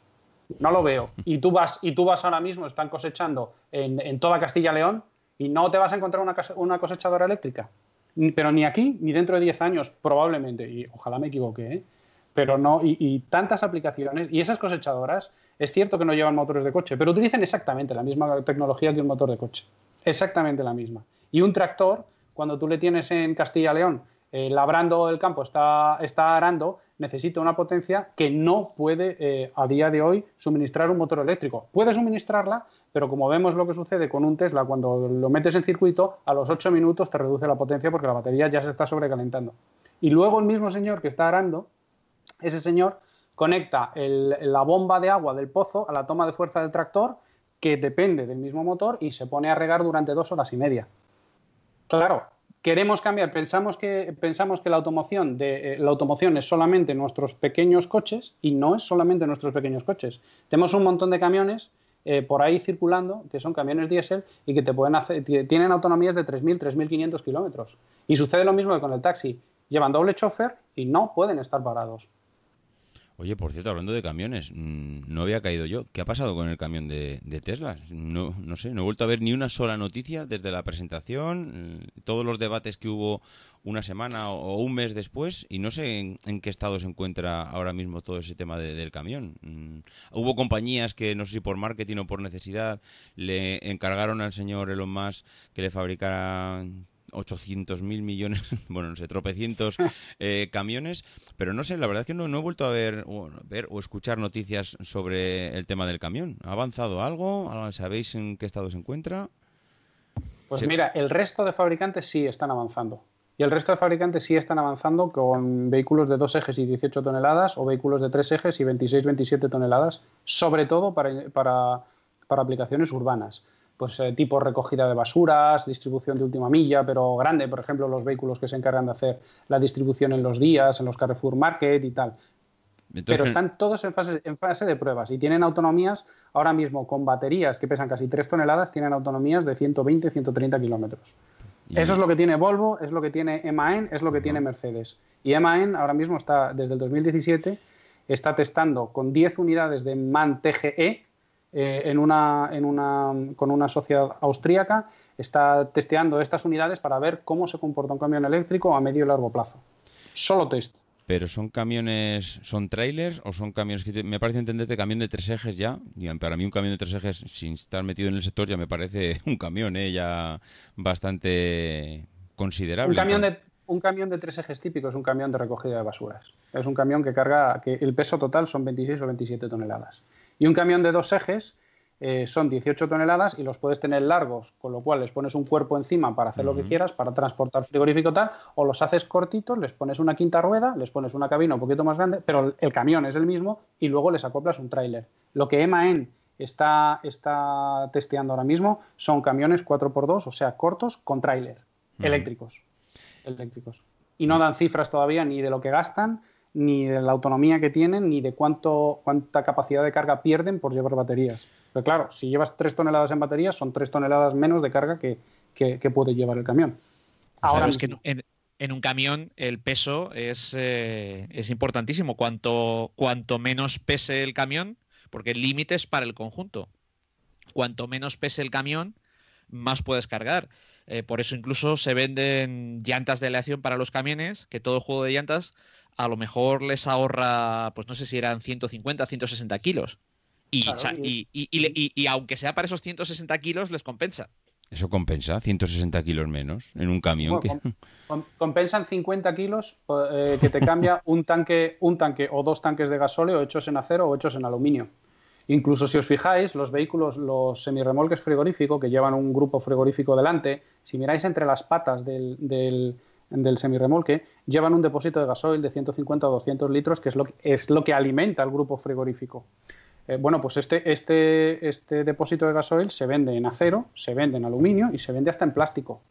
No lo veo. Y tú vas, y tú vas ahora mismo, están cosechando en, toda Castilla León y no te vas a encontrar una, una cosechadora eléctrica. Pero ni aquí, ni dentro de 10 años, probablemente. Y ojalá me equivoque, ¿eh? pero no, y, tantas aplicaciones, y esas cosechadoras, es cierto que no llevan motores de coche, pero utilizan exactamente la misma tecnología que un motor de coche, exactamente la misma. Y un tractor, cuando tú le tienes en Castilla-León eh, labrando el campo, está, está arando, necesita una potencia que no puede eh, a día de hoy suministrar un motor eléctrico. Puede suministrarla, pero como vemos lo que sucede con un Tesla, cuando lo metes en circuito, a los 8 minutos te reduce la potencia porque la batería ya se está sobrecalentando. Y luego el mismo señor que está arando, ese señor conecta la bomba de agua del pozo a la toma de fuerza del tractor, que depende del mismo motor, y se pone a regar durante dos horas y media. Claro, queremos cambiar, pensamos que, pensamos que la, automoción de, eh, la automoción es solamente nuestros pequeños coches, y no es solamente nuestros pequeños coches. Tenemos un montón de camiones eh, por ahí circulando, que son camiones diésel y que te pueden hacer, tienen autonomías de 3.000, 3.500 kilómetros. Y sucede lo mismo que con el taxi. Llevan doble chofer y no pueden estar parados. Oye, por cierto, hablando de camiones, mm, no había caído yo. ¿Qué ha pasado con el camión de, Tesla? No, no sé, no he vuelto a ver ni una sola noticia desde la presentación, mm, todos los debates que hubo una semana o, un mes después, y no sé en, qué estado se encuentra ahora mismo todo ese tema del camión. Mm, hubo compañías que, no sé si por marketing o por necesidad, le encargaron al señor Elon Musk que le fabricara 800 mil millones, bueno, no sé, tropecientos eh, camiones, pero no sé, la verdad es que no, he vuelto a ver o, ver o escuchar noticias sobre el tema del camión. ¿Ha avanzado algo? ¿Sabéis en qué estado se encuentra? Pues mira, el resto de fabricantes sí están avanzando. Y el resto de fabricantes sí están avanzando con vehículos de dos ejes y 18 toneladas o vehículos de tres ejes y 26-27 toneladas, sobre todo para, para, para aplicaciones urbanas pues eh, tipo recogida de basuras, distribución de última milla, pero grande, por ejemplo, los vehículos que se encargan de hacer la distribución en los días, en los Carrefour Market y tal. pero están todos en fase, en fase de pruebas y tienen autonomías ahora mismo con baterías que pesan casi 3 toneladas, tienen autonomías de 120, 130 kilómetros. Eso es lo que tiene Volvo, es lo que tiene MAN, es lo que tiene Mercedes. Y MAN ahora mismo está, desde el 2017, está testando con 10 unidades de MAN TGE, eh, en una, en una, con una sociedad austríaca, está testeando estas unidades para ver cómo se comporta un camión eléctrico a medio y largo plazo. Solo test. Pero son camiones, son trailers o son camiones que me parece entenderte camión de tres ejes ya. Para mí un camión de tres ejes sin estar metido en el sector ya me parece un camión, ¿eh? ya bastante considerable. Un camión de un camión de tres ejes típico es un camión de recogida de basuras. Es un camión que carga, que el peso total son 26 o 27 toneladas. Y un camión de dos ejes eh, son 18 toneladas y los puedes tener largos, con lo cual les pones un cuerpo encima para hacer lo que quieras, para transportar frigorífico tal, o los haces cortitos, les pones una quinta rueda, les pones una cabina un poquito más grande, pero el camión es el mismo y luego les acoplas un tráiler. Lo que EMAN está, está testeando ahora mismo son camiones 4x2, o sea, cortos con tráiler, eléctricos. Eléctricos. Y no dan cifras todavía ni de lo que gastan, ni de la autonomía que tienen, ni de cuánto, cuánta capacidad de carga pierden por llevar baterías. Pero claro, si llevas 3 toneladas en baterías, son 3 toneladas menos de carga que, puede llevar el camión. Ahora es que en, un camión el peso es, eh, es importantísimo. Cuanto, cuanto menos pese el camión, porque el límite es para el conjunto. Cuanto menos pese el camión, más puedes cargar. Eh, por eso incluso se venden llantas de aleación para los camiones, que todo juego de llantas a lo mejor les ahorra, pues no sé si eran 150, 160 kilos. Y, y, aunque sea para esos 160 kilos, les compensa. Eso compensa, 160 kilos menos en un camión. compensan 50 kilos eh, que te cambia un tanque, un tanque o dos tanques de gasóleo hechos en acero o hechos en aluminio. Incluso si os fijáis, los vehículos, los semirremolques frigoríficos que llevan un grupo frigorífico delante, si miráis entre las patas del, del semirremolque, llevan un depósito de gasoil de 150 o 200 litros, que es lo, es lo que alimenta el grupo frigorífico. Eh, bueno, pues este, este, este depósito de gasoil se vende en acero, se vende en aluminio y se vende hasta en plástico.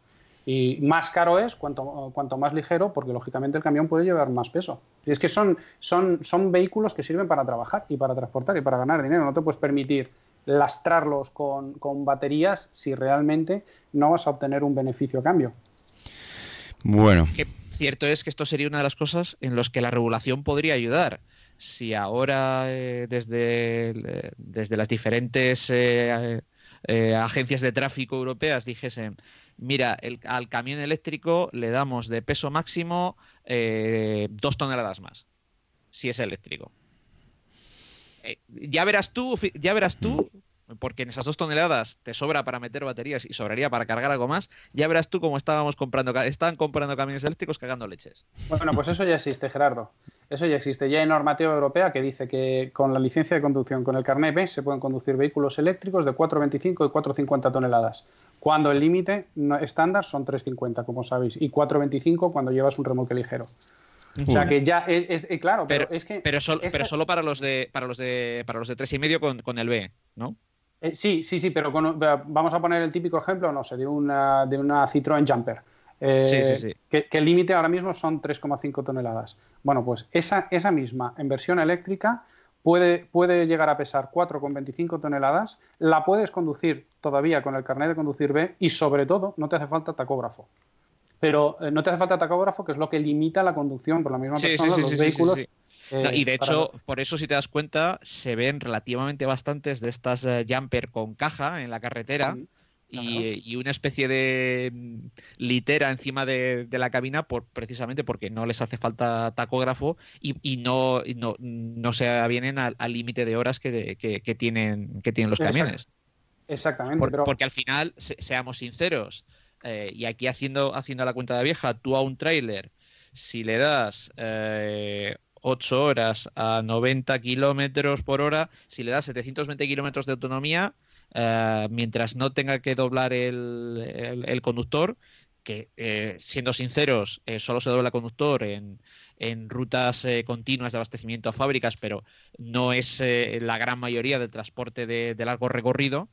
Y más caro es cuanto, cuanto más ligero, porque lógicamente el camión puede llevar más peso. Y es que son, son, son vehículos que sirven para trabajar y para transportar y para ganar dinero. No te puedes permitir lastrarlos con, con baterías si realmente no vas a obtener un beneficio a cambio. Bueno. Que cierto es que esto sería una de las cosas en las que la regulación podría ayudar. Si ahora eh, desde, eh, desde las diferentes eh, agencias de tráfico europeas dijesen mira, al camión eléctrico le damos de peso máximo eh, dos toneladas más, si es eléctrico. Eh, ya verás tú, ya verás tú, porque en esas dos toneladas te sobra para meter baterías y sobraría para cargar algo más, ya verás tú cómo estábamos comprando, estaban comprando camiones eléctricos cagando leches. Bueno, pues eso ya existe, Gerardo. Eso ya existe. Ya hay normativa europea que dice que con la licencia de conducción, con el carnet B, se pueden conducir vehículos eléctricos de 4,25 y 4,50 toneladas cuando el límite estándar son 3,50, como sabéis, y 4,25 cuando llevas un remolque ligero. O sea que ya es, eh, claro, pero, es que pero, pero solo para los de para los de para los de tres y medio con, con el B, ¿no? Eh, sí, sí, sí, pero vamos a poner el típico ejemplo, no sé, de una de una Citroën Jumper. Eh, sí, sí, sí. Que, que, el límite ahora mismo son 3,5 toneladas. Bueno, pues esa, esa misma en versión eléctrica puede, llegar a pesar 4,25 toneladas, la puedes conducir todavía con el carnet de conducir B y sobre todo no te hace falta tacógrafo. Pero eh, no te hace falta tacógrafo, que es lo que limita la conducción por la misma persona, los vehículos. Eh, y de hecho, por eso si te das cuenta, se ven relativamente bastantes de estas eh, jumper con caja en la carretera y, una especie de mm, litera encima de, la cabina por, precisamente porque no les hace falta tacógrafo y, no, no, no, se avienen al límite de horas que, tienen, que tienen los camiones. Exactamente. Porque al final, seamos sinceros, eh, y aquí haciendo, haciendo la cuenta de vieja, tú a un tráiler, si le das eh, 8 horas a 90 kilómetros por hora, si le das 720 kilómetros de autonomía, eh, mientras no tenga que doblar el, conductor, que eh, siendo sinceros, eh, solo se dobla el conductor en, rutas continuas de abastecimiento a fábricas, pero no es la gran mayoría del transporte de, largo recorrido.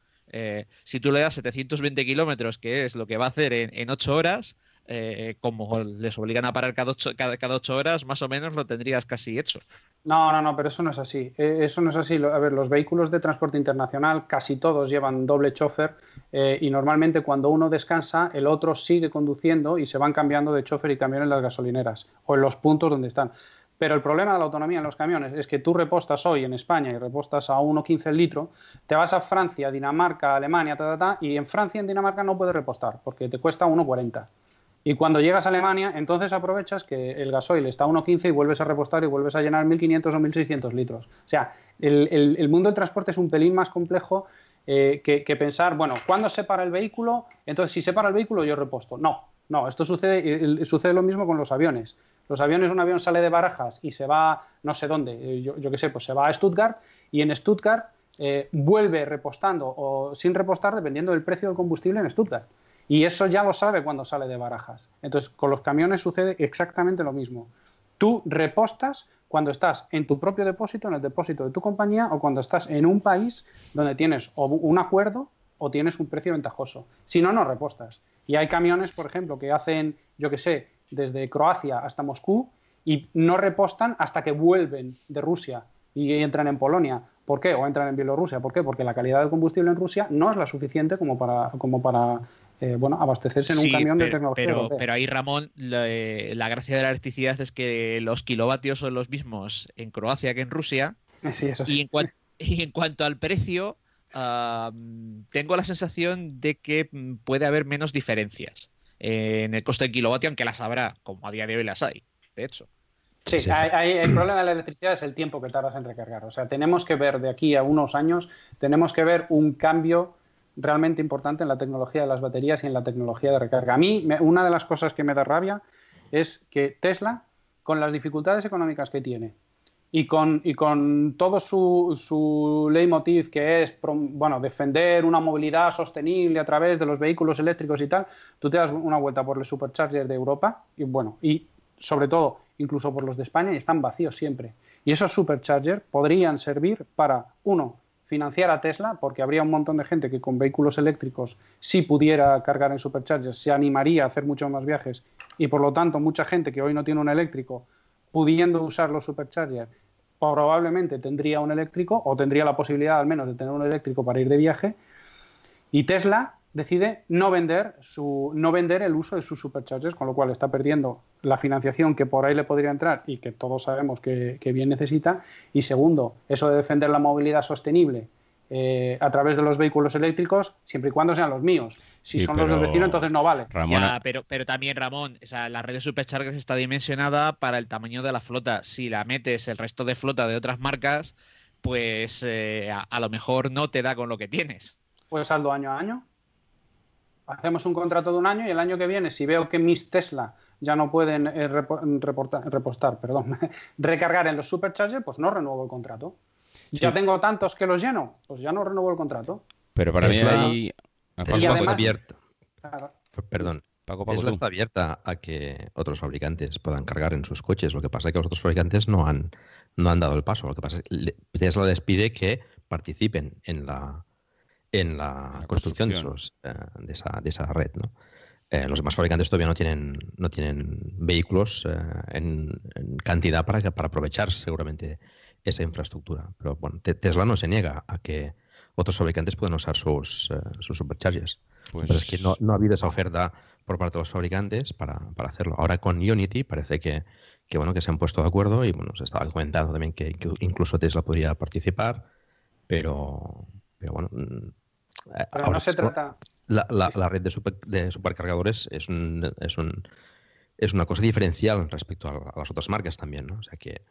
Si tú le das 720 kilómetros, que es lo que va a hacer en, en 8 horas, eh, como les obligan a parar cada ocho, cada, ocho horas, más o menos lo tendrías casi hecho. No, no, no, pero eso no es así. Eh, eso no es así. A ver, los vehículos de transporte internacional casi todos llevan doble chofer eh, y normalmente cuando uno descansa, el otro sigue conduciendo y se van cambiando de chofer y camión en las gasolineras o en los puntos donde están. Pero el problema de la autonomía en los camiones es que tú repostas hoy en España y repostas a 1,15 el litro, te vas a Francia, Dinamarca, Alemania, y en Francia y en Dinamarca no puedes repostar porque te cuesta 1,40. Y cuando llegas a Alemania, entonces aprovechas que el gasoil está a 1,15 y vuelves a repostar y vuelves a llenar 1.500 o 1.600 litros. O sea, el, mundo del transporte es un pelín más complejo eh, que, pensar, bueno, ¿cuándo se para el vehículo? Entonces, si se para el vehículo, yo reposto. No, no, esto sucede, sucede lo mismo con los aviones. Los aviones, un avión sale de Barajas y se va no sé dónde, eh, yo, yo qué sé, pues se va a Stuttgart y en Stuttgart eh, vuelve repostando o sin repostar dependiendo del precio del combustible en Stuttgart. Y eso ya lo sabe cuando sale de barajas. Entonces, con los camiones sucede exactamente lo mismo. Tú repostas cuando estás en tu propio depósito, en el depósito de tu compañía, o cuando estás en un país donde tienes un acuerdo o tienes un precio ventajoso. Si no, no repostas. Y hay camiones, por ejemplo, que hacen, yo qué sé, desde Croacia hasta Moscú y no repostan hasta que vuelven de Rusia y entran en Polonia. ¿Por qué? O entran en Bielorrusia. ¿Por qué? Porque la calidad del combustible en Rusia no es la suficiente como para, como para eh, bueno, abastecerse en un camión de tecnología. Pero, pero ahí, Ramón, eh, la, gracia de la electricidad es que los kilovatios son los mismos en Croacia que en Rusia. Eh, sí, eso sí. Y en, cuanto al precio, tengo la sensación de que mm, puede haber menos diferencias en el coste del kilovatio, aunque las habrá, como a día de hoy las hay, de hecho. Sí, el problema de la electricidad es el tiempo que tardas en recargar. O sea, tenemos que ver de aquí a unos años, tenemos que ver un cambio realmente importante en la tecnología de las baterías y en la tecnología de recarga. A mí, una de las cosas que me da rabia es que Tesla, con las dificultades económicas que tiene y con, y con todo su, su leitmotiv que es bueno, defender una movilidad sostenible a través de los vehículos eléctricos y tal, tú te das una vuelta por el supercharger de Europa y bueno, y sobre todo incluso por los de España y están vacíos siempre. Y esos superchargers podrían servir para, uno, financiar a Tesla, porque habría un montón de gente que con vehículos eléctricos, si pudiera cargar en superchargers, se animaría a hacer muchos más viajes y por lo tanto mucha gente que hoy no tiene un eléctrico, pudiendo usar los superchargers, probablemente tendría un eléctrico o tendría la posibilidad al menos de tener un eléctrico para ir de viaje. Y Tesla decide no vender, su, no vender el uso de sus superchargers, con lo cual está perdiendo la financiación que por ahí le podría entrar y que todos sabemos que, bien necesita. Y segundo, eso de defender la movilidad sostenible eh, a través de los vehículos eléctricos, siempre y cuando sean los míos. Si son los del vecino, entonces no vale. pero, pero también, Ramón, la red de superchargers está dimensionada para el tamaño de la flota. Si la metes el resto de flota de otras marcas, pues eh, a, a, lo mejor no te da con lo que tienes. Pues saldo año a año hacemos un contrato de un año y el año que viene, si veo que mis Tesla ya no pueden eh, repostar, perdón, recargar en los superchargers, pues no renuevo el contrato. Ya tengo tantos que los lleno, pues ya no renuevo el contrato. Pero para mí está abierta. Perdón. Tesla está abierta a que otros fabricantes puedan cargar en sus coches. Lo que pasa es que los otros fabricantes no han, no han dado el paso. Lo que pasa es que Tesla les pide que participen en la, en la, construcción, De, eh, de, esa, de, esa, red. ¿no? Eh, los demás fabricantes todavía no tienen, no tienen vehículos eh, en, cantidad para, para aprovechar seguramente esa infraestructura. Pero bueno, Tesla no se niega a que otros fabricantes puedan usar sus, sus superchargers. Pero es que no, no, ha habido esa oferta por parte de los fabricantes para, para hacerlo. Ahora con Unity parece que, que, bueno, que se han puesto de acuerdo y bueno, se estaba comentando también que, que incluso Tesla podría participar, pero, pero bueno, mm, pero no se trata. La, la, red de, de supercargadores es, un, es, un, es una cosa diferencial respecto a, las otras marcas también, ¿no? O sea que.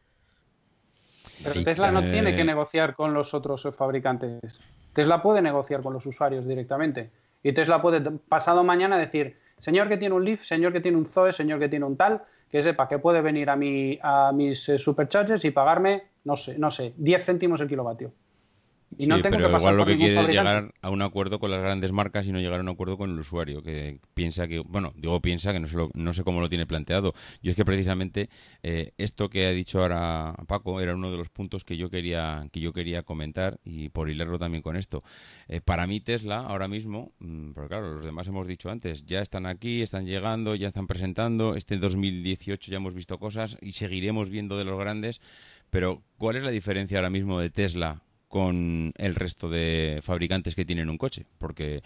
Pero Tesla no tiene que negociar con los otros fabricantes. Tesla puede negociar con los usuarios directamente. Y Tesla puede pasado mañana decir, señor que tiene un Leaf, señor que tiene un Zoe, señor que tiene un tal, que sepa que puede venir a, mi, a mis eh, superchargers y pagarme, no sé, no sé, 10 céntimos el kilovatio. Y no tengo pero que igual lo que quiere es llegar a un acuerdo con las grandes marcas y no llegar a un acuerdo con el usuario, que piensa que, bueno, digo piensa que no sé, no sé cómo lo tiene planteado. Yo es que precisamente eh, esto que ha dicho ahora Paco era uno de los puntos que yo quería que yo quería comentar y por hilarlo también con esto. Eh, para mí Tesla ahora mismo, mm, porque claro, los demás hemos dicho antes, ya están aquí, están llegando, ya están presentando. Este 2018 ya hemos visto cosas y seguiremos viendo de los grandes. Pero ¿cuál es la diferencia ahora mismo de Tesla con el resto de fabricantes que tienen un coche, porque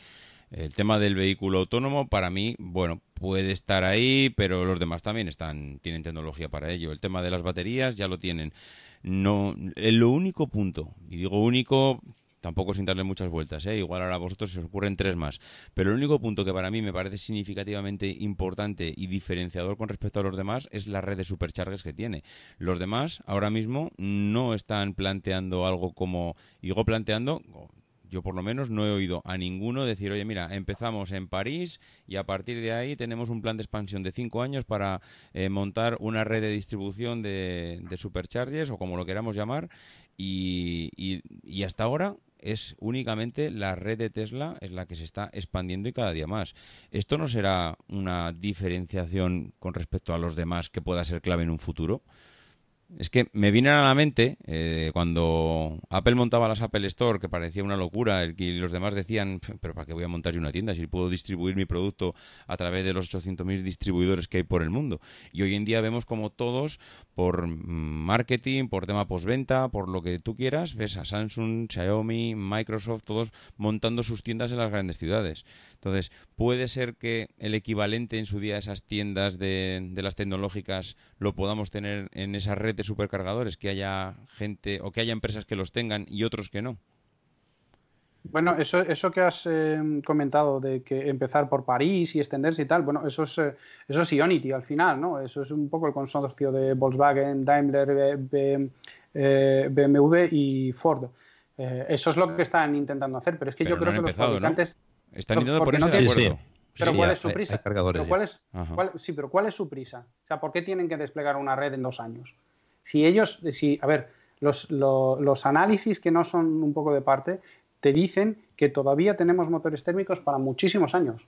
el tema del vehículo autónomo para mí, bueno, puede estar ahí, pero los demás también están tienen tecnología para ello. El tema de las baterías ya lo tienen. No, lo único punto, y digo único Tampoco sin darle muchas vueltas, ¿eh? igual ahora a vosotros se os ocurren tres más. Pero el único punto que para mí me parece significativamente importante y diferenciador con respecto a los demás es la red de superchargers que tiene. Los demás ahora mismo no están planteando algo como, digo planteando, yo por lo menos no he oído a ninguno decir, oye, mira, empezamos en París y a partir de ahí tenemos un plan de expansión de cinco años para eh, montar una red de distribución de, de, superchargers o como lo queramos llamar. Y, y, y hasta ahora es únicamente la red de Tesla es la que se está expandiendo y cada día más. ¿Esto no será una diferenciación con respecto a los demás que pueda ser clave en un futuro? Es que me viene a la mente eh, cuando Apple montaba las Apple Store, que parecía una locura, y los demás decían, pero ¿para qué voy a montar yo una tienda si puedo distribuir mi producto a través de los 800.000 distribuidores que hay por el mundo? Y hoy en día vemos como todos, por marketing, por tema postventa, por lo que tú quieras, ves a Samsung, Xiaomi, Microsoft, todos montando sus tiendas en las grandes ciudades. Entonces, puede ser que el equivalente en su día a esas tiendas de, las tecnológicas lo podamos tener en esa red de supercargadores, que haya gente o que haya empresas que los tengan y otros que no. Bueno, eso, eso que has eh, comentado de que empezar por París y extenderse y tal, bueno, eso es, eh, eso es Ionity al final, ¿no? Eso es un poco el consorcio de Volkswagen, Daimler, BMW eh, y Ford. eso es lo que están intentando hacer, pero es que yo creo que los fabricantes... Están intentando ponerse de acuerdo. Pero ¿cuál es su prisa? Pero cuál es, sí, pero ¿cuál es su prisa? O sea, ¿por qué tienen que desplegar una red en dos años? Si ellos, si, a ver, los, los análisis que no son un poco de parte te dicen que todavía tenemos motores térmicos para muchísimos años.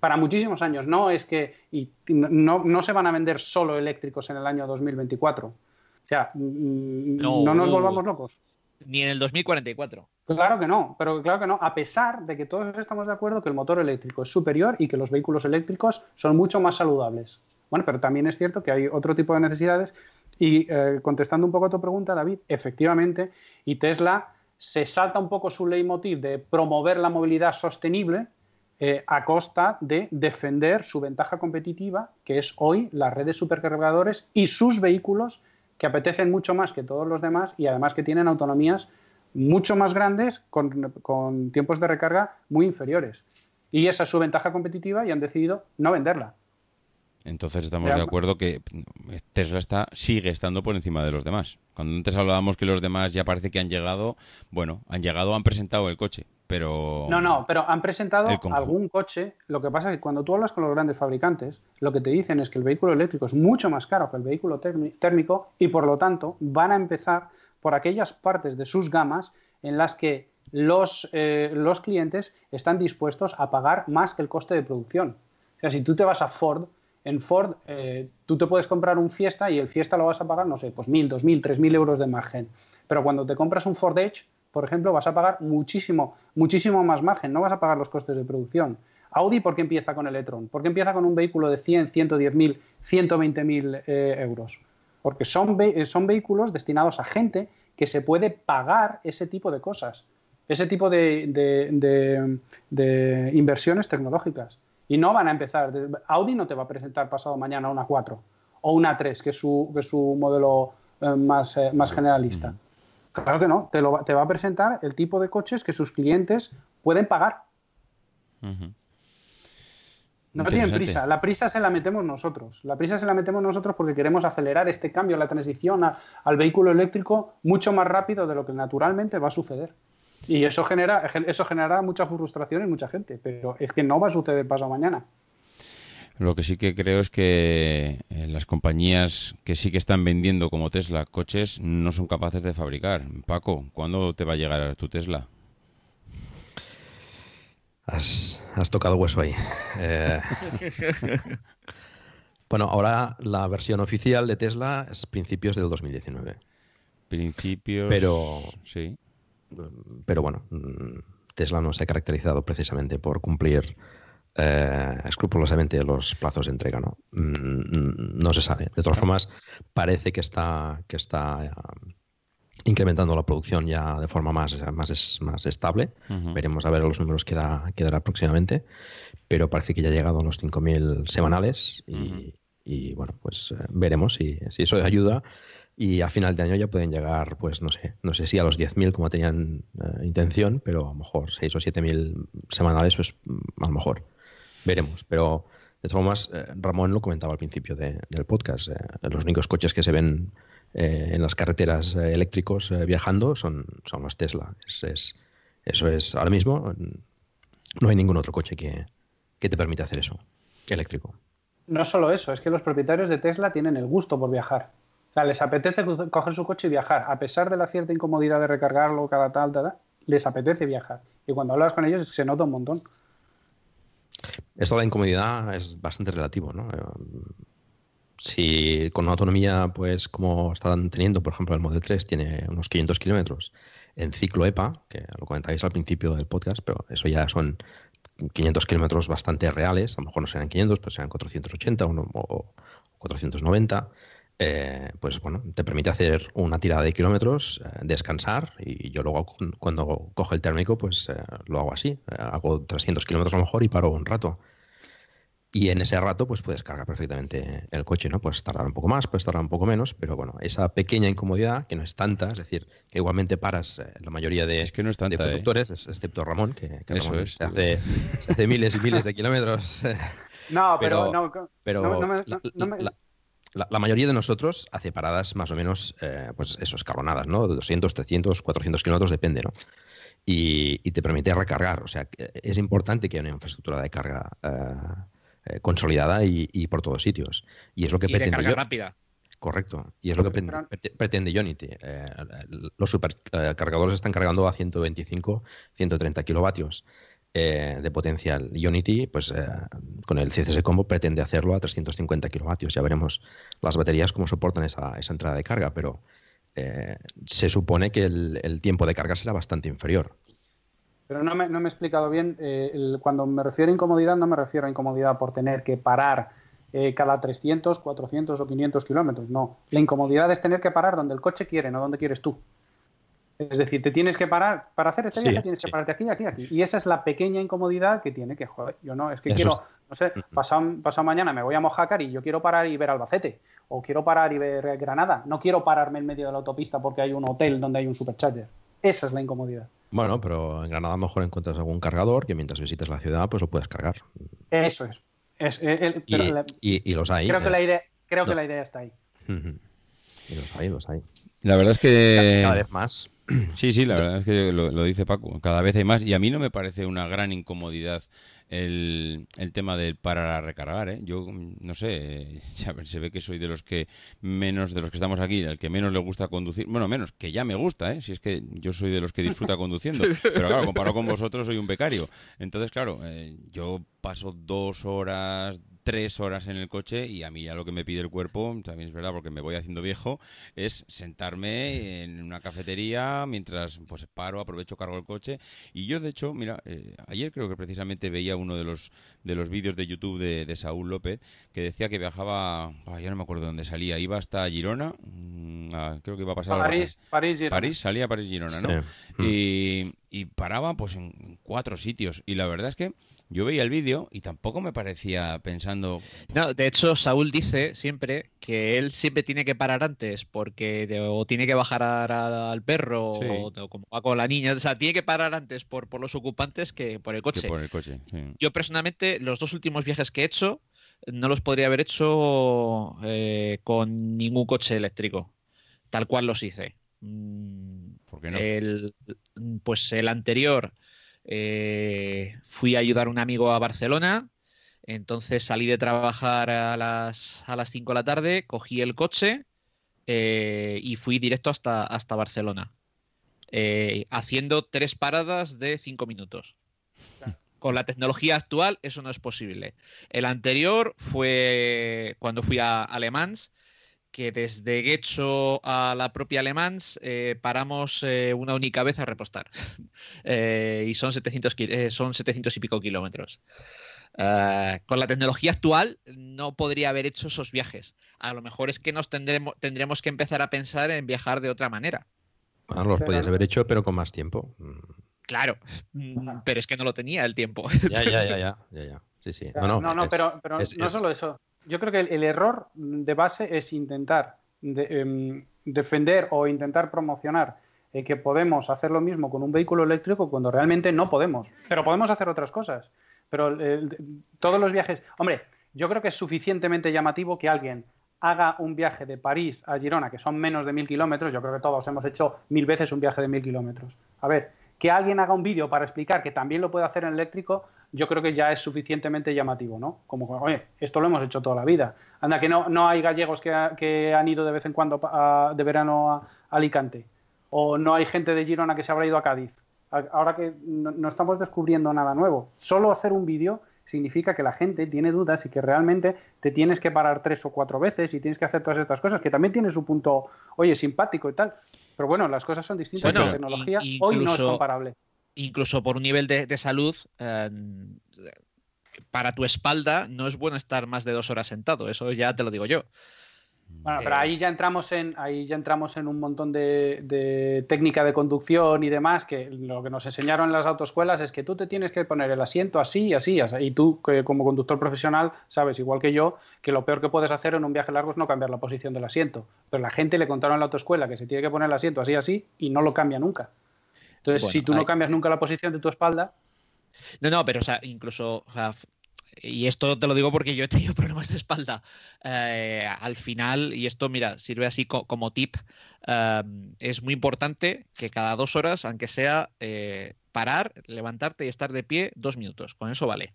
Para muchísimos años. No es que y no, no se van a vender solo eléctricos en el año 2024. O sea, mm, no, nos volvamos locos. Ni en el 2044. Claro que no, pero claro que no, a pesar de que todos estamos de acuerdo que el motor eléctrico es superior y que los vehículos eléctricos son mucho más saludables. Bueno, pero también es cierto que hay otro tipo de necesidades y eh, contestando un poco a tu pregunta, David, efectivamente, y Tesla se salta un poco su leitmotiv de promover la movilidad sostenible eh, a costa de defender su ventaja competitiva, que es hoy las redes supercargadores y sus vehículos que apetecen mucho más que todos los demás y además que tienen autonomías mucho más grandes con, con tiempos de recarga muy inferiores. Y esa es su ventaja competitiva y han decidido no venderla. Entonces estamos de acuerdo que Tesla está, sigue estando por encima de los demás. Cuando antes hablábamos que los demás ya parece que han llegado, bueno, han llegado, han presentado el coche, pero... No, no, pero han presentado algún coche. Lo que pasa es que cuando tú hablas con los grandes fabricantes, lo que te dicen es que el vehículo eléctrico es mucho más caro que el vehículo térmico y por lo tanto van a empezar por aquellas partes de sus gamas en las que los, eh, los clientes están dispuestos a pagar más que el coste de producción. O sea, si tú te vas a Ford, en Ford eh, tú te puedes comprar un Fiesta y el Fiesta lo vas a pagar, no sé, pues mil, dos mil, tres mil euros de margen. Pero cuando te compras un Ford Edge, por ejemplo, vas a pagar muchísimo, muchísimo más margen, no vas a pagar los costes de producción. Audi, ¿por qué empieza con el e-tron? ¿Por qué empieza con un vehículo de 100, 110 mil, 120 mil eh, euros? Porque son, eh, son vehículos destinados a gente que se puede pagar ese tipo de cosas, ese tipo de inversiones tecnológicas. Y no van a empezar. Audi no te va a presentar pasado mañana una 4 o una 3, que es su, que su modelo eh, más, eh, más generalista. Claro que no. Te, lo, te va a presentar el tipo de coches que sus clientes pueden pagar. No tienen prisa. La prisa se la metemos nosotros. La prisa se la metemos nosotros porque queremos acelerar este cambio, la transición al vehículo eléctrico mucho más rápido de lo que naturalmente va a suceder. Y eso genera, eso genera mucha frustración en mucha gente, pero es que no va a suceder pasado mañana. Lo que sí que creo es que eh, las compañías que sí que están vendiendo como Tesla coches no son capaces de fabricar. Paco, ¿cuándo te va a llegar tu Tesla? Has, tocado hueso ahí. Eh, bueno, ahora la versión oficial de Tesla es principios del 2019. Principios. Pero. Sí pero bueno, mm, Tesla no se ha caracterizado precisamente por cumplir eh, escrupulosamente los plazos de entrega, ¿no? Mm, no se sabe. De todas formas, parece que está, que está eh, incrementando la producción ya de forma más, más, más estable. Veremos a ver los números que, da, que dará próximamente, pero parece que ya ha llegado a los 5.000 semanales y, bueno, pues eh, veremos si, si eso ayuda y a final de año ya pueden llegar, pues no sé, no sé si a los 10.000 como tenían eh, intención, pero a lo mejor 6 o 7.000 semanales, pues mm, a lo mejor veremos. Pero de todas formas, eh, Ramón lo comentaba al principio del podcast, eh, los únicos coches que se ven en las carreteras eléctricos viajando son, son los Tesla. Es, eso es, ahora mismo no hay ningún otro coche que, que te permita hacer eso, eléctrico. No solo eso, es que los propietarios de Tesla tienen el gusto por viajar sea, les apetece coger su coche y viajar, a pesar de la cierta incomodidad de recargarlo cada tal, tal, les apetece viajar. Y cuando hablas con ellos se nota un montón. Esto de la incomodidad es bastante relativo, ¿no? Si con una autonomía, pues como están teniendo, por ejemplo, el Model 3 tiene unos 500 kilómetros en ciclo EPA, que lo comentáis al principio del podcast, pero eso ya son 500 kilómetros bastante reales, a lo mejor no serán 500, pero serán 480 o 490. Eh, pues bueno, te permite hacer una tirada de kilómetros, eh, descansar y yo luego cuando cojo el térmico pues eh, lo hago así, hago 300 kilómetros a lo mejor y paro un rato. Y en ese rato pues puedes cargar perfectamente el coche, ¿no? Puedes tardar un poco más, puedes tardar un poco menos, pero bueno, esa pequeña incomodidad que no es tanta, es decir, que igualmente paras la mayoría de, es que no es tanta, conductores, excepto Ramón, que, se, hace, hace, miles y miles de kilómetros. No, pero, no, pero la, mayoría de nosotros hace paradas más o menos, eh, pues eso, escalonadas, ¿no? 200, 300, 400 kilómetros, depende, ¿no? Y, te permite recargar. O sea, es importante que haya una infraestructura de carga eh, eh, consolidada y, por todos sitios. Y es lo que y de carga rápida. Correcto. Y es lo que pretende Unity. Eh, los supercargadores están cargando a 125, 130 kilovatios eh, de potencial. Unity, pues eh, con el CCS Combo pretende hacerlo a 350 kilovatios. Ya veremos las baterías cómo soportan esa, entrada de carga, pero se supone que el, tiempo de carga será bastante inferior. Pero no me, he explicado bien. cuando me refiero a incomodidad, no me refiero a incomodidad por tener que parar eh, cada 300, 400 o 500 kilómetros. No, la incomodidad es tener que parar donde el coche quiere, no donde quieres tú. Es decir, te tienes que parar, para hacer este viaje tienes que pararte aquí, aquí, aquí. Y esa es la pequeña incomodidad que tiene que, joder, yo no, es que quiero, no sé, pasado, pasado, mañana me voy a Mojácar y yo quiero parar y ver Albacete, o quiero parar y ver Granada. No quiero pararme en medio de la autopista porque hay un hotel donde hay un supercharger. Esa es la incomodidad. Bueno, pero en Granada a lo mejor encuentras algún cargador que mientras visites la ciudad pues lo puedes cargar. Eso es. Eh, y, los hay. Creo, que, la idea, creo que la idea está ahí. Y los hay, los hay. La verdad es que... Cada vez más. Sí, sí, la verdad es que lo, dice Paco. Cada vez hay más. Y a mí no me parece una gran incomodidad el, el tema del parar a recargar. ¿eh? Yo, no sé, se ve que soy de los que menos, de los que estamos aquí, el que menos le gusta conducir. Bueno, menos, que ya me gusta, ¿eh? si es que yo soy de los que disfruta conduciendo. Pero claro, comparado con vosotros, soy un becario. Entonces, claro, eh, yo paso dos horas, tres horas en el coche y a mí ya lo que me pide el cuerpo, también es verdad porque me voy haciendo viejo, es sentarme en una cafetería mientras pues paro, aprovecho, cargo el coche. Y yo de hecho, mira, eh, ayer creo que precisamente veía uno de los de los vídeos de YouTube de, Saúl López que decía que viajaba, ya no me acuerdo dónde salía, iba hasta Girona, mm, creo que iba a pasar a París, París, Girona. París, salía a París, Girona, ¿no? Y, y paraba pues en cuatro sitios y la verdad es que yo veía el vídeo y tampoco me parecía pensando. No, de hecho, Saúl dice siempre que él siempre tiene que parar antes porque o tiene que bajar al perro o, como va con la niña. O sea, tiene que parar antes por, por los ocupantes que por el coche. por el coche Yo personalmente, los dos últimos viajes que he hecho, no los podría haber hecho eh, con ningún coche eléctrico, tal cual los hice. Mm, ¿Por qué no? El, pues el anterior eh, fui a ayudar a un amigo a Barcelona, entonces salí de trabajar a las, a las 5 de la tarde, cogí el coche eh, y fui directo hasta, hasta Barcelona, eh, haciendo tres paradas de 5 minutos. Con la tecnología actual eso no es posible. El anterior fue cuando fui a Alemans, que desde Guecho a la propia Alemans eh, paramos eh, una única vez a repostar. Eh, y son 700, son 700 y pico kilómetros. con la tecnología actual no podría haber hecho esos viajes. A lo mejor es que nos tendremos, tendremos que empezar a pensar en viajar de otra manera. Bueno, los podías haber hecho, pero con más tiempo. Claro, pero es que no lo tenía el tiempo. Ya, ya, ya, ya, ya, Sí, sí. No, no, pero, no solo eso yo creo que el, error de base es intentar em, defender o intentar promocionar eh, que podemos hacer lo mismo con un vehículo eléctrico cuando realmente no podemos. Pero podemos hacer otras cosas. Pero todos los viajes. Hombre, yo creo que es suficientemente llamativo que alguien haga un viaje de París a Girona, que son menos de mil kilómetros. Yo creo que todos hemos hecho mil veces un viaje de mil kilómetros. A ver, que alguien haga un vídeo para explicar que también lo puede hacer en eléctrico, yo creo que ya es suficientemente llamativo, ¿no? Como, oye, esto lo hemos hecho toda la vida. Anda, que no, no hay gallegos que, han ido de vez en cuando de verano a, Alicante. O no hay gente de Girona que se habrá ido a Cádiz. Ahora que no, estamos descubriendo nada nuevo. Solo hacer un vídeo significa que la gente tiene dudas y que realmente te tienes que parar tres o cuatro veces y tienes que hacer todas estas cosas, que también tiene su punto, oye, simpático y tal. Pero bueno, las cosas son distintas. la tecnología hoy no es comparable. Incluso por un nivel de, salud, eh, para tu espalda no es bueno estar más de dos horas sentado. Eso ya te lo digo yo. Bueno, pero eh, ahí ya entramos en, ahí ya entramos en un montón de, técnica de conducción y demás, que lo que nos enseñaron en las autoescuelas es que tú te tienes que poner el asiento así, así, así. Y tú, como conductor profesional, sabes, igual que yo, que lo peor que puedes hacer en un viaje largo es no cambiar la posición del asiento. Pero la gente le contaron en la autoescuela que se tiene que poner el asiento así, así, y no lo cambia nunca. Entonces, si tú no cambias nunca la posición de tu espalda, no, no, pero o sea, incluso y esto te lo digo porque yo he tenido problemas de espalda. Eh, al final, y esto, mira, sirve así como tip, em, es muy importante que cada dos horas, aunque sea eh, parar, levantarte y estar de pie dos minutos. Con eso vale.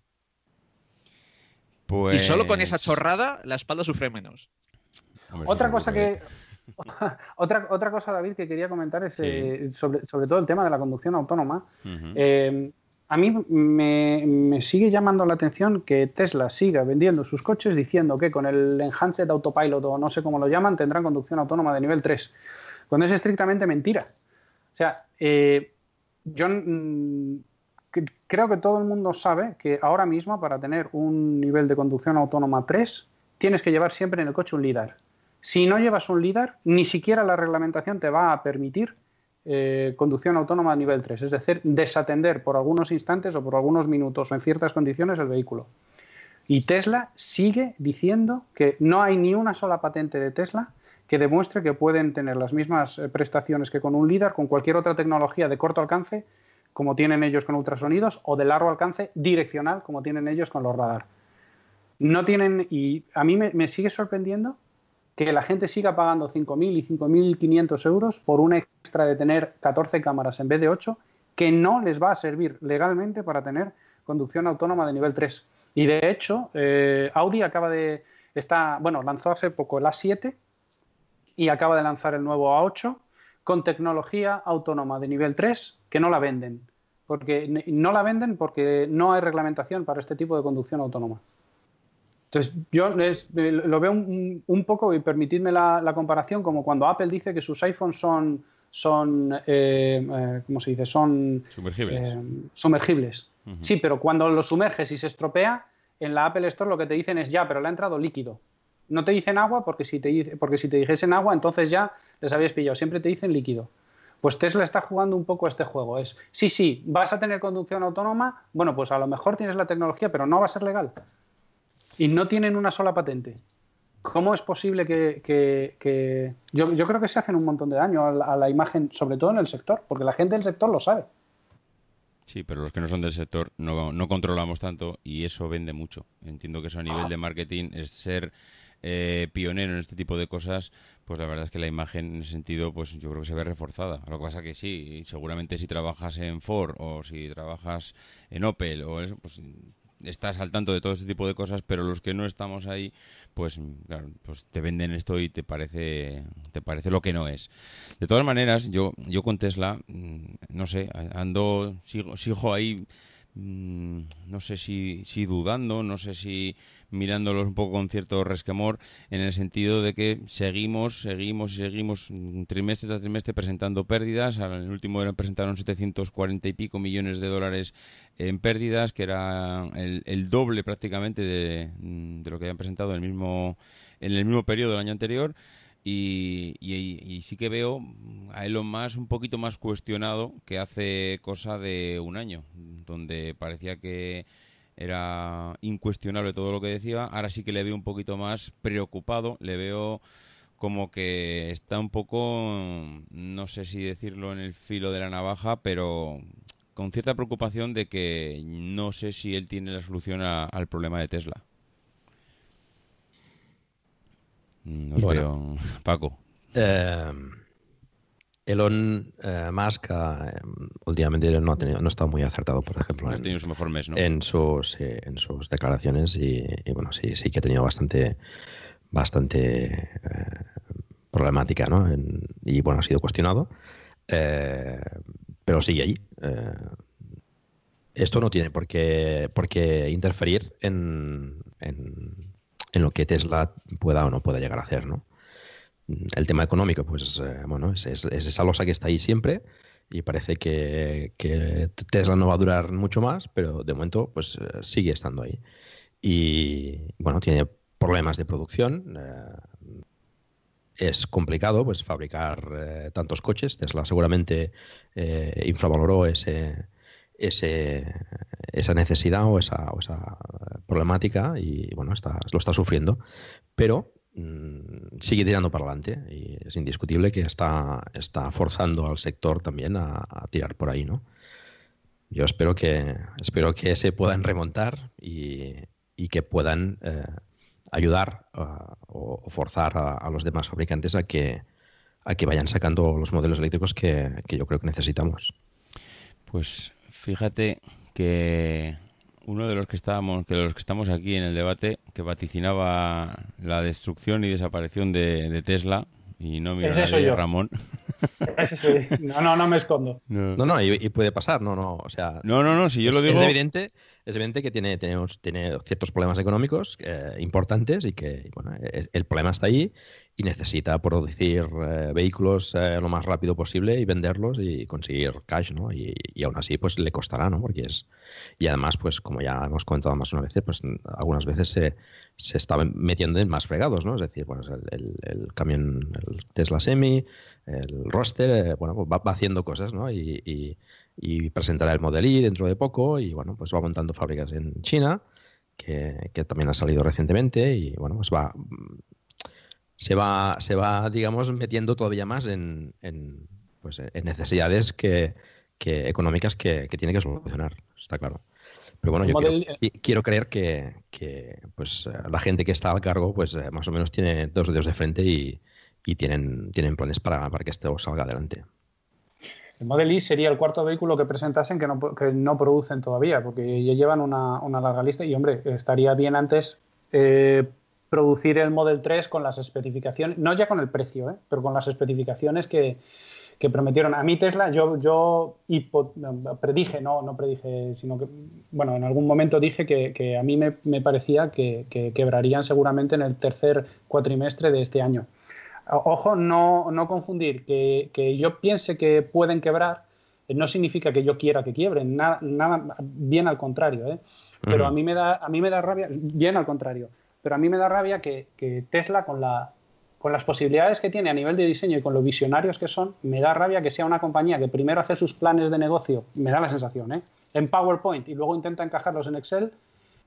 Y solo con esa pues chorrada, la espalda sufre menos. otra cosa que... otra, otra cosa, David, que quería comentar es eh, sobre, sobre, todo el tema de la conducción autónoma. Eh, a mí me, me, sigue llamando la atención que Tesla siga vendiendo sus coches diciendo que con el Enhanced Autopilot o no sé cómo lo llaman tendrán conducción autónoma de nivel 3, cuando es estrictamente mentira. O sea, eh, yo mm, creo que todo el mundo sabe que ahora mismo para tener un nivel de conducción autónoma 3 tienes que llevar siempre en el coche un LIDAR. Si no llevas un LIDAR, ni siquiera la reglamentación te va a permitir eh, conducción autónoma a nivel 3, es decir, desatender por algunos instantes o por algunos minutos o en ciertas condiciones el vehículo. Y Tesla sigue diciendo que no hay ni una sola patente de Tesla que demuestre que pueden tener las mismas eh, prestaciones que con un LIDAR, con cualquier otra tecnología de corto alcance, como tienen ellos con ultrasonidos, o de largo alcance direccional, como tienen ellos con los radar. No tienen, y a mí me sigue sorprendiendo que la gente siga pagando 5.000 y 5.500 euros por un extra de tener 14 cámaras en vez de 8, que no les va a servir legalmente para tener conducción autónoma de nivel 3. Y de hecho, eh, Audi acaba de. Está, bueno, lanzó hace poco el A7 y acaba de lanzar el nuevo A8 con tecnología autónoma de nivel 3 que no la venden. Porque no la venden porque no hay reglamentación para este tipo de conducción autónoma. Entonces, yo lo veo un, poco, y permitidme la, comparación, como cuando Apple dice que sus iPhones son, son eh, eh, ¿cómo se dice? Son sumergibles. Eh, sí, pero cuando lo sumerges y se estropea, en la Apple Store lo que te dicen es ya, pero le ha entrado líquido. No te dicen agua porque si te, porque si te dijesen agua, entonces ya les habías pillado. Siempre te dicen líquido. Pues Tesla está jugando un poco a este juego. Es, sí, sí, vas a tener conducción autónoma, bueno, pues a lo mejor tienes la tecnología, pero no va a ser legal y no tienen una sola patente. ¿Cómo es posible que, Yo, creo que se hacen un montón de daño a la, imagen, sobre todo en el sector, porque la gente del sector lo sabe. Sí, pero los que no son del sector no, no controlamos tanto y eso vende mucho. Entiendo que eso a nivel de marketing es ser eh, pionero en este tipo de cosas, pues la verdad es que la imagen en ese sentido, pues yo creo que se ve reforzada. Lo que pasa que sí, seguramente si trabajas en Ford o si trabajas en Opel o eso, pues estás al tanto de todo ese tipo de cosas, pero los que no estamos ahí, pues claro, pues te venden esto y te parece te parece lo que no es. De todas maneras, yo yo con Tesla, mm, no sé, ando sigo sigo ahí mm, no sé si, si dudando, no sé si mirándolos un poco con cierto resquemor, en el sentido de que seguimos, seguimos y seguimos trimestre tras trimestre presentando pérdidas. En el último presentaron 740 y pico millones de dólares en pérdidas, que era el, doble prácticamente de, lo que habían presentado en el mismo, en el mismo periodo del año anterior. Y, y, sí que veo a Elon Musk un poquito más cuestionado que hace cosa de un año, donde parecía que era incuestionable todo lo que decía. Ahora sí que le veo un poquito más preocupado, le veo como que está un poco, no sé si decirlo en el filo de la navaja, pero con cierta preocupación de que no sé si él tiene la solución al problema de Tesla. No bueno, Paco. Eh, Elon eh, Musk eh, últimamente no ha, tenido, no ha estado muy acertado, por ejemplo, en, su mejor mes, en, sus, en sus declaraciones y, bueno, sí, sí que ha tenido bastante, bastante problemática, ¿no? y bueno, ha sido cuestionado, pero sigue allí. esto no tiene por qué, por qué interferir en, en, en lo que Tesla pueda o no pueda llegar a hacer, ¿no? el tema económico, pues eh, bueno, es, esa losa que está ahí siempre y parece que, Tesla no va a durar mucho más, pero de momento pues eh, sigue estando ahí. Y bueno, tiene problemas de producción. Eh, es complicado pues fabricar tantos coches. Tesla seguramente infravaloró ese, ese, esa necesidad o esa, o esa problemática y bueno, está, lo está sufriendo. Pero Mm, sigue tirando para adelante y es indiscutible que está, está forzando al sector también a, tirar por ahí, ¿no? Yo espero que, espero que se puedan remontar y, que puedan eh, ayudar o, forzar a, los demás fabricantes a que, a que vayan sacando los modelos eléctricos que, que yo creo que necesitamos. Pues fíjate que uno de los que estábamos, que los que estamos aquí en el debate, que vaticinaba la destrucción y desaparición de, Tesla, y no mira a Ramón. No, no, no me escondo. No, no, y, puede pasar, no, no, o sea... No, no, no, si yo lo digo... Es evidente, es evidente que tiene, tiene, tiene ciertos problemas económicos eh, importantes y que, bueno, el problema está ahí y necesita producir eh, vehículos eh, lo más rápido posible y venderlos y conseguir cash, ¿no? Y, aún así, pues le costará, ¿no? Porque es... Y además, pues como ya hemos comentado más una vez, pues algunas veces se, se está metiendo en más fregados, ¿no? Es decir, bueno, el, el, camión, el Tesla Semi, el roster, eh, bueno, pues va, haciendo cosas, ¿no? Y, y, presentará el Model I dentro de poco y, bueno, pues va montando fábricas en China, que, que también ha salido recientemente y, bueno, pues va se va, se va digamos, metiendo todavía más en, en, pues, en necesidades que, que económicas que, que, tiene que solucionar, está claro. Pero bueno, yo quiero, creer que, que, pues, la gente que está al cargo pues eh, más o menos tiene dos dedos de frente y, y tienen, tienen planes para, para, que esto salga adelante. El Model I sería el cuarto vehículo que presentasen que no, que no producen todavía, porque ya llevan una, una larga lista y, hombre, estaría bien antes eh, producir el Model 3 con las especificaciones, no ya con el precio, ¿eh? pero con las especificaciones que, prometieron. A mí Tesla, yo, yo predije, no, no predije, sino que, bueno, en algún momento dije que, a mí me, parecía que, quebrarían seguramente en el tercer cuatrimestre de este año. Ojo, no, no confundir, que, yo piense que pueden quebrar eh, no significa que yo quiera que quiebren, nada, nada bien al contrario, ¿eh? pero a, mí me da, a mí me da rabia, bien al contrario pero a mí me da rabia que, Tesla, con, la, con las posibilidades que tiene a nivel de diseño y con lo visionarios que son, me da rabia que sea una compañía que primero hace sus planes de negocio, me da la sensación, ¿eh? en PowerPoint y luego intenta encajarlos en Excel,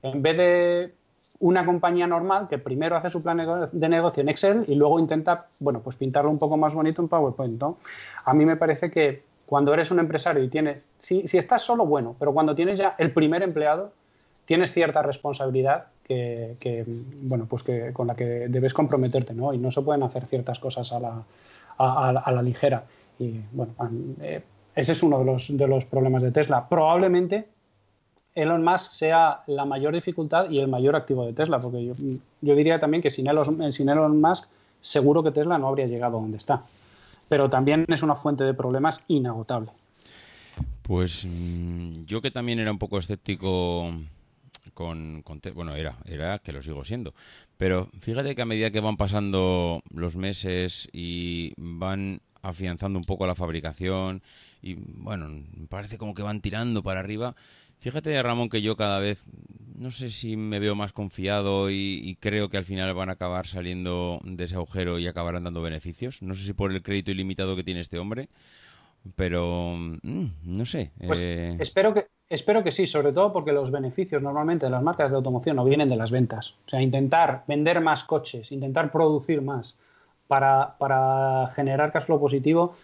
en vez de una compañía normal que primero hace su plan de negocio en Excel y luego intenta, bueno, pues pintarlo un poco más bonito en PowerPoint. A mí me parece que cuando eres un empresario y tienes, si, si estás solo, bueno, pero cuando tienes ya el primer empleado, tienes cierta responsabilidad que, bueno, pues que, con la que debes comprometerte, ¿no? Y no se pueden hacer ciertas cosas a la, a, la ligera. Y bueno, eh, ese es uno de los, de los problemas de Tesla. Probablemente Elon Musk sea la mayor dificultad y el mayor activo de Tesla, porque yo, yo diría también que sin Elon, sin Elon Musk seguro que Tesla no habría llegado a donde está. Pero también es una fuente de problemas inagotable. Pues mm, yo que también era un poco escéptico con, bueno, era, era que lo sigo siendo. Pero fíjate que a medida que van pasando los meses y van afianzando un poco la fabricación y bueno, parece como que van tirando para arriba. Fíjate, Ramón, que yo cada vez, no sé si me veo más confiado y, creo que al final van a acabar saliendo de ese agujero y acabarán dando beneficios. No sé si por el crédito ilimitado que tiene este hombre, pero mm, no sé. Pues eh, espero que Espero que sí, sobre todo porque los beneficios normalmente de las marcas de automoción no vienen de las ventas. O sea, intentar vender más coches, intentar producir más para, generar cash flow positivo,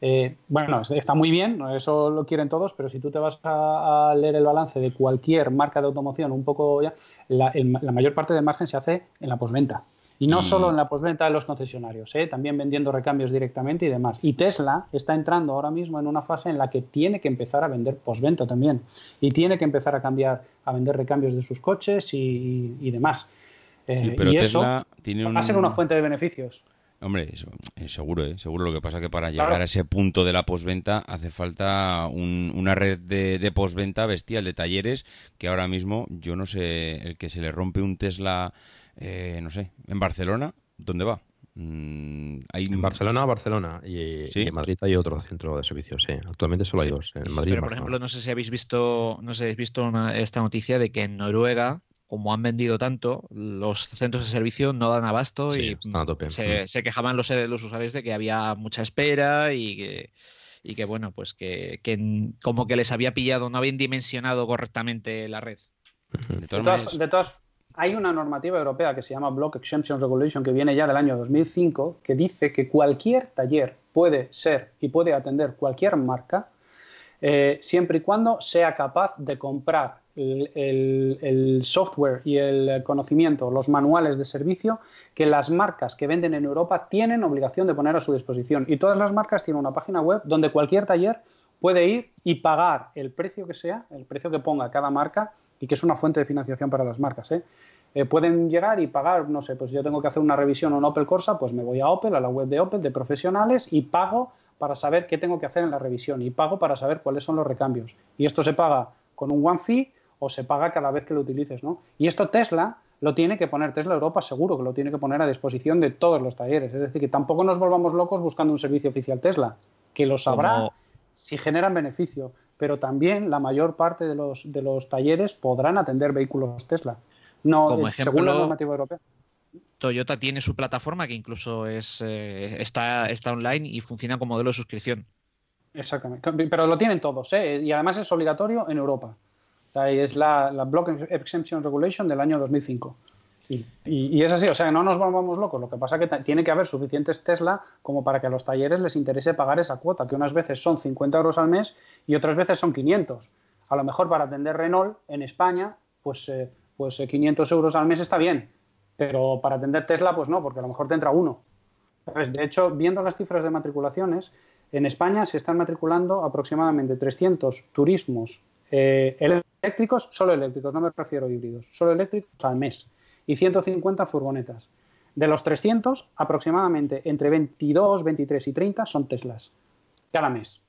eh, bueno, está muy bien, eso lo quieren todos, pero si tú te vas a, leer el balance de cualquier marca de automoción, un poco ya, la, la mayor parte del margen se hace en la posventa. Y no solo en la postventa de los concesionarios, ¿eh? también vendiendo recambios directamente y demás. Y Tesla está entrando ahora mismo en una fase en la que tiene que empezar a vender postventa también. Y tiene que empezar a cambiar, a vender recambios de sus coches y, demás. Eh, pero y Tesla eso tiene va a ser una fuente de beneficios. Hombre, eso, seguro, ¿eh? seguro. Lo que pasa es que para llegar a ese punto de la posventa hace falta una red de, de posventa bestial de talleres que ahora mismo yo no sé, el que se le rompe un Tesla eh, no sé, en Barcelona, ¿dónde va? Mm, hay... En Barcelona, Barcelona. Y, en Madrid hay otro centro de servicios, sí. Actualmente solo hay dos. En Madrid Pero, por ejemplo, no sé si habéis visto, no sé si habéis visto esta noticia de que en Noruega, como han vendido tanto, los centros de servicio no dan abasto y Se, se, quejaban los, los usuarios de que había mucha espera y que y que bueno, pues que, que, como que les había pillado, no habían dimensionado correctamente la red. De todas, de todas, hay una normativa europea que se llama Block Exemption Regulation que viene ya del año 2005 que dice que cualquier taller puede ser y puede atender cualquier marca eh, siempre y cuando sea capaz de comprar el, software y el conocimiento, los manuales de servicio que las marcas que venden en Europa tienen obligación de poner a su disposición. Y todas las marcas tienen una página web donde cualquier taller puede ir y pagar el precio que sea, el precio que ponga cada marca y que es una fuente de financiación para las marcas. ¿eh? Eh, pueden llegar y pagar, no sé, pues yo tengo que hacer una revisión en Opel Corsa, pues me voy a Opel, a la web de Opel, de profesionales, y pago para saber qué tengo que hacer en la revisión y pago para saber cuáles son los recambios. Y esto se paga con un one fee o se paga cada vez que lo utilices, ¿no? Y esto Tesla lo tiene que poner, Tesla Europa seguro que lo tiene que poner a disposición de todos los talleres. Es decir, que tampoco nos volvamos locos buscando un servicio oficial Tesla, que lo sabrá si generan beneficio, pero también la mayor parte de los, de los talleres podrán atender vehículos Tesla. No, Como ejemplo, según la normativa europea. Toyota tiene su plataforma que incluso es, eh, está, está online y funciona como modelo de suscripción. Exactamente, pero lo tienen todos, ¿eh? y además es obligatorio en Europa. es la, la, Block Exemption Regulation del año 2005. Y, es así, o sea, no nos volvamos locos. Lo que pasa es que tiene que haber suficientes Tesla como para que a los talleres les interese pagar esa cuota, que unas veces son 50 euros al mes y otras veces son 500. A lo mejor para atender Renault en España, pues eh, pues 500 eh, euros al mes está bien, pero para atender Tesla, pues no, porque a lo mejor te entra uno. De hecho, viendo las cifras de matriculaciones, en España se están matriculando aproximadamente 300 turismos eh, eléctricos, solo eléctricos, no me refiero a híbridos, solo eléctricos al mes, y 150 furgonetas. De los 300, aproximadamente entre 22, 23 y 30 son Teslas, cada mes.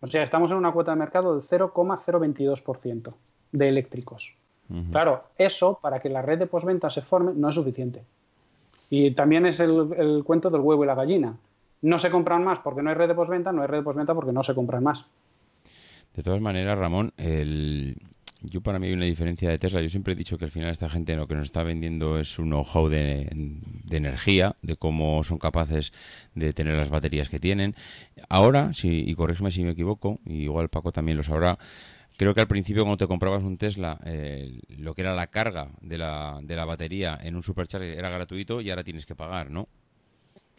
O sea, estamos en una cuota de mercado del 0,022% de eléctricos. Claro, eso para que la red de postventa se forme no es suficiente. Y también es el, cuento del huevo y la gallina. No se compran más porque no hay red de postventa, no hay red de postventa porque no se compran más. De todas maneras, Ramón, yo para mí hay una diferencia de Tesla. Yo siempre he dicho que al final esta gente lo que nos está vendiendo es un know-how de, energía, de cómo son capaces de tener las baterías que tienen. Ahora, si, y corrígeme si me equivoco, y igual Paco también lo sabrá, Creo que al principio cuando te comprabas un Tesla, eh, lo que era la carga de la, de la batería en un supercharger era gratuito y ahora tienes que pagar, ¿no?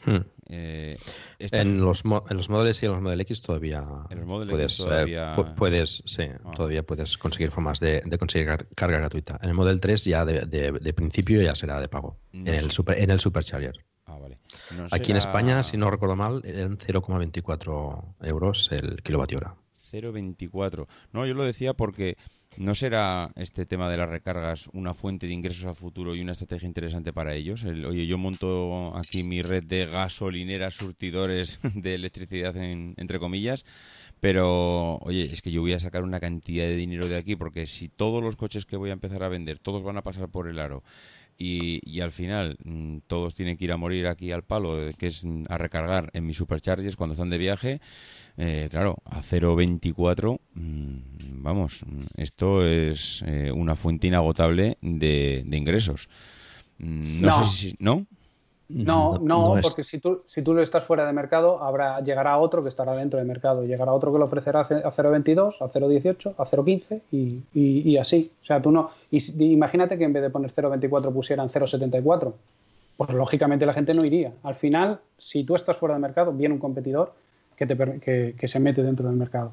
Hmm. Eh, en, los en los modelos y en los Model X todavía puedes, todavía... puedes sí, ah. todavía puedes conseguir formas de, conseguir carga gratuita. En el Model 3 ya de, de, principio ya será de pago en, el super, en el Supercharger. Ah, vale. Aquí en España, si no recuerdo mal, eran 0,24 euros el kilovatio hora. 0,24. No, yo lo decía porque no será este tema de las recargas una fuente de ingresos a futuro y una estrategia interesante para ellos. oye, yo monto aquí mi red de gasolineras, surtidores de electricidad, entre comillas, pero oye, es que yo voy a sacar una cantidad de dinero de aquí porque si todos los coches que voy a empezar a vender, todos van a pasar por el aro. Y, y, al final mm, todos tienen que ir a morir aquí al palo, que es a recargar en mis superchargers cuando están de viaje. Eh, claro, a 0,24, mm, vamos, esto es eh, una fuente inagotable de, ingresos. Mm, no, sé si. ¿No? No, no, porque si tú, si tú estás fuera de mercado, habrá, llegará otro que estará dentro del mercado. Llegará otro que lo ofrecerá a 0,22, a 0,18, a 0,15 y, y, así. O sea, tú no. imagínate que en vez de poner 0,24 pusieran 0,74. Pues lógicamente la gente no iría. Al final, si tú estás fuera de mercado, viene un competidor que, que, se mete dentro del mercado.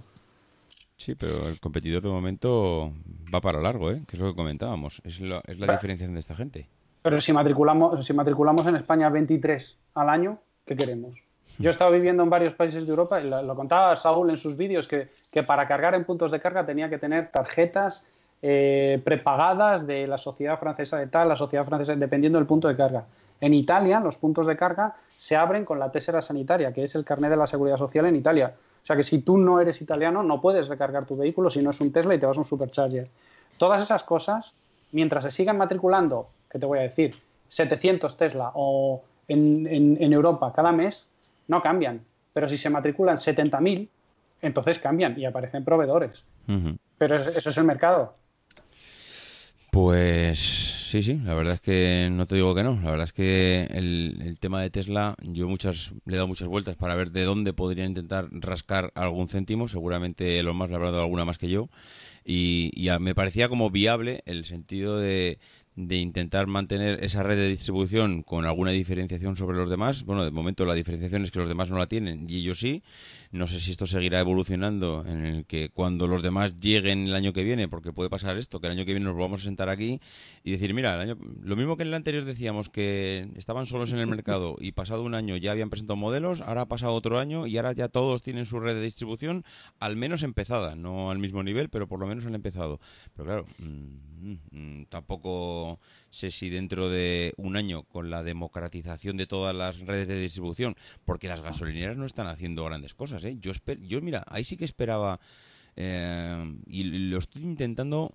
Sí, pero el competidor de momento va para largo, ¿eh? que es lo que comentábamos. Es la, es la diferenciación de esta gente. Pero si matriculamos, si matriculamos en España 23 al año, ¿qué queremos? Yo he estado viviendo en varios países de Europa y lo, contaba Saúl en sus vídeos que, que, para cargar en puntos de carga tenía que tener tarjetas eh, prepagadas de la sociedad francesa de tal, la sociedad francesa, dependiendo del punto de carga. En Italia, los puntos de carga se abren con la tésera sanitaria, que es el carnet de la seguridad social en Italia. O sea que si tú no eres italiano, no puedes recargar tu vehículo si no es un Tesla y te vas a un supercharger. Todas esas cosas, mientras se sigan matriculando, que te voy a decir, 700 Tesla o en, Europa cada mes, no cambian. Pero si se matriculan 70.000, entonces cambian y aparecen proveedores. Pero eso es el mercado. Pues sí, sí, la verdad es que no te digo que no. La verdad es que el, tema de Tesla, yo muchas le he dado muchas vueltas para ver de dónde podría intentar rascar algún céntimo. Seguramente los más le habrá dado alguna más que yo. Y, y me parecía como viable el sentido de, de intentar mantener esa red de distribución con alguna diferenciación sobre los demás. Bueno, de momento la diferenciación es que los demás no la tienen y ellos sí. No sé si esto seguirá evolucionando en el que cuando los demás lleguen el año que viene, porque puede pasar esto, que el año que viene nos volvamos a sentar aquí y decir, mira, lo mismo que en el anterior decíamos que estaban solos en el mercado y pasado un año ya habían presentado modelos, ahora ha pasado otro año y ahora ya todos tienen su red de distribución al menos empezada, no al mismo nivel, pero por lo menos han empezado. Pero claro, mm, tampoco sé si dentro de un año con la democratización de todas las redes de distribución, porque las gasolineras no están haciendo grandes cosas, ¿eh? Yo, yo mira, ahí sí que esperaba eh, y lo estoy intentando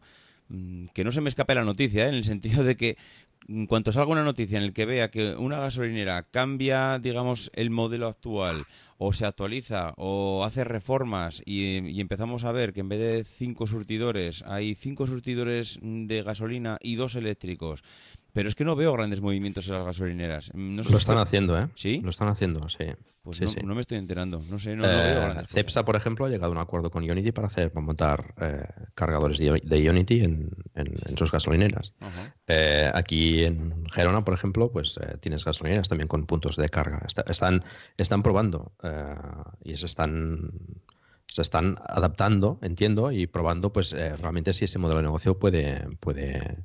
mm, que no se me escape la noticia, ¿eh? en el sentido de que en cuanto salga una noticia en el que vea que una gasolinera cambia, digamos, el modelo actual o se actualiza o hace reformas y, empezamos a ver que en vez de cinco surtidores hay cinco surtidores de gasolina y dos eléctricos. Pero es que no veo grandes movimientos en las gasolineras. lo están haciendo, ¿eh? Sí. Lo están haciendo, sí. Pues no, me estoy enterando. No sé, no, eh, Cepsa, por ejemplo, ha llegado a un acuerdo con Ionity para hacer para montar eh, cargadores de, Ionity en, sus gasolineras. Eh, aquí en Gerona, por ejemplo, pues tienes gasolineras también con puntos de carga. están, están probando y se están se están adaptando, entiendo, y probando, pues realmente si ese modelo de negocio puede, puede,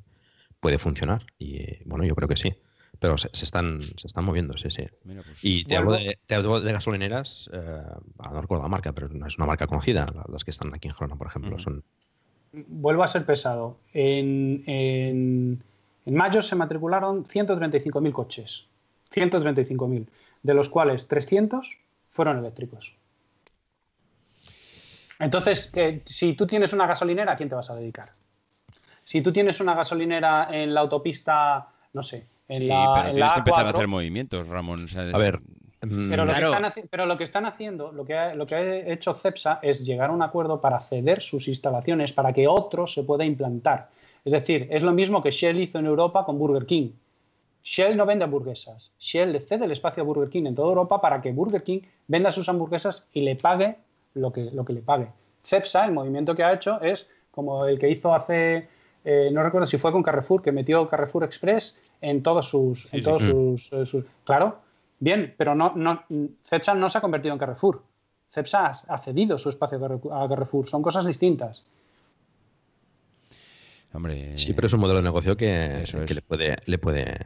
puede funcionar. Y bueno, yo creo que sí pero se, están, se están moviendo, sí, sí. Pues, y te hablo, de, te hablo, de, gasolineras, eh, no recuerdo la marca, pero no es una marca conocida, las que están aquí en Gerona, por ejemplo. son... Vuelvo a ser pesado. En, en, en mayo se matricularon 135.000 coches. 135.000, de los cuales 300 fueron eléctricos. Entonces, eh, si tú tienes una gasolinera, ¿a quién te vas a dedicar? Si tú tienes una gasolinera en la autopista, no sé, sí, pero tienes que empezar a hacer movimientos, Ramón. a ver. Mm, pero, lo que están, pero, lo que están, haciendo, lo que, ha, lo que ha hecho CEPSA es llegar a un acuerdo para ceder sus instalaciones para que otro se pueda implantar. Es decir, es lo mismo que Shell hizo en Europa con Burger King. Shell no vende hamburguesas. Shell le cede el espacio a Burger King en toda Europa para que Burger King venda sus hamburguesas y le pague lo que, lo que le pague. CEPSA, el movimiento que ha hecho, es como el que hizo hace eh, no recuerdo si fue con Carrefour, que metió Carrefour Express en todos sus... en todos eh, Sus, Claro, bien, pero no, no, Cepsa no se ha convertido en Carrefour. Cepsa ha cedido su espacio a Carrefour. Son cosas distintas. Hombre, sí, pero es un modelo de negocio que, le puede, le puede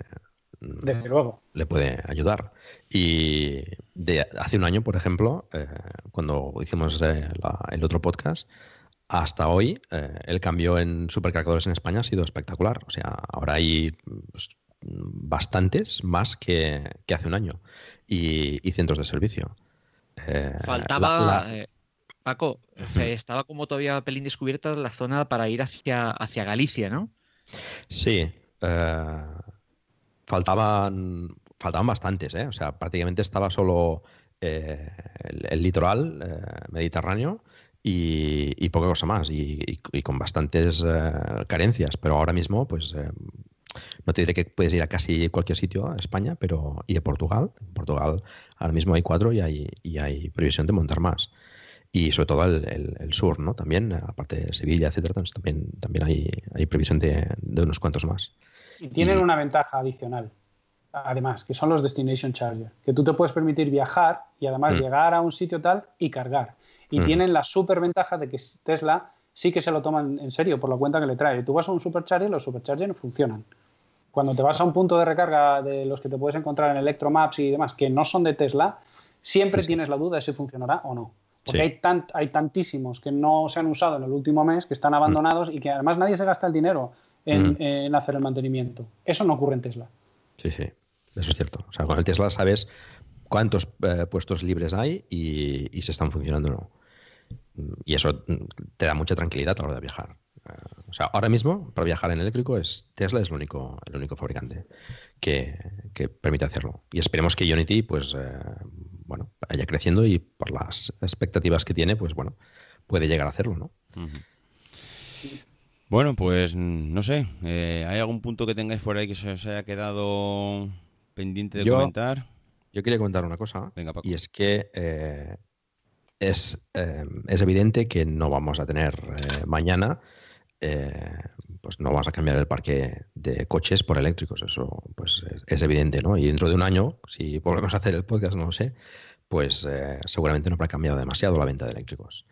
desde luego. Le puede ayudar. Y de hace un año, por ejemplo, eh, cuando hicimos el otro podcast, hasta hoy eh, el cambio en supercargadores en España ha sido espectacular. O sea, ahora hay pues, bastantes más que, hace un año y, centros de servicio. Eh, Faltaba, eh, Paco, estaba como todavía pelín descubierta la zona para ir hacia, hacia Galicia, ¿no? Sí, faltaban, faltaban bastantes, O sea, prácticamente estaba solo el, litoral mediterráneo y, poca cosa más, y, con bastantes eh, carencias. Pero ahora mismo, pues eh, no te diré que puedes ir a casi cualquier sitio a España, pero y a Portugal. En Portugal ahora mismo hay cuatro y hay, y hay previsión de montar más. Y sobre todo el, sur, ¿no? También, aparte de Sevilla, etcétera, también, también hay, hay previsión de, unos cuantos más. Y tienen una ventaja adicional, además, que son los Destination Charger, que tú te puedes permitir viajar y además mm. llegar a un sitio tal y cargar y tienen la super ventaja de que Tesla sí que se lo toman en serio por la cuenta que le trae. Tú vas a un supercharger y los superchargers no funcionan. Cuando te vas a un punto de recarga de los que te puedes encontrar en Electromaps y demás, que no son de Tesla, siempre tienes la duda de si funcionará o no. Porque hay, hay tantísimos que no se han usado en el último mes, que están mm. abandonados y que además nadie se gasta el dinero mm. en, hacer el mantenimiento. Eso no ocurre en Tesla. Sí, sí, eso es cierto. O sea, con el Tesla sabes cuántos eh, puestos libres hay y, y, si están funcionando o no. Y eso te da mucha tranquilidad a la hora de viajar. Eh, o sea, ahora mismo, para viajar en eléctrico, es Tesla es el único, el único fabricante que, permite hacerlo. Y esperemos que Unity, pues, eh, bueno, vaya creciendo y por las expectativas que tiene, pues, bueno, puede llegar a hacerlo, ¿no? Bueno, pues, no sé. Eh, ¿Hay algún punto que tengáis por ahí que se os haya quedado pendiente de comentar? Yo quería comentar una cosa. Y es que es, em, es evidente que no vamos a tener eh, mañana, eh, pues no vamos a cambiar el parque de coches por eléctricos, eso pues es, evidente, ¿no? Y dentro de un año, si volvemos a hacer el podcast, no lo sé, pues eh, seguramente no habrá cambiado demasiado la venta de eléctricos.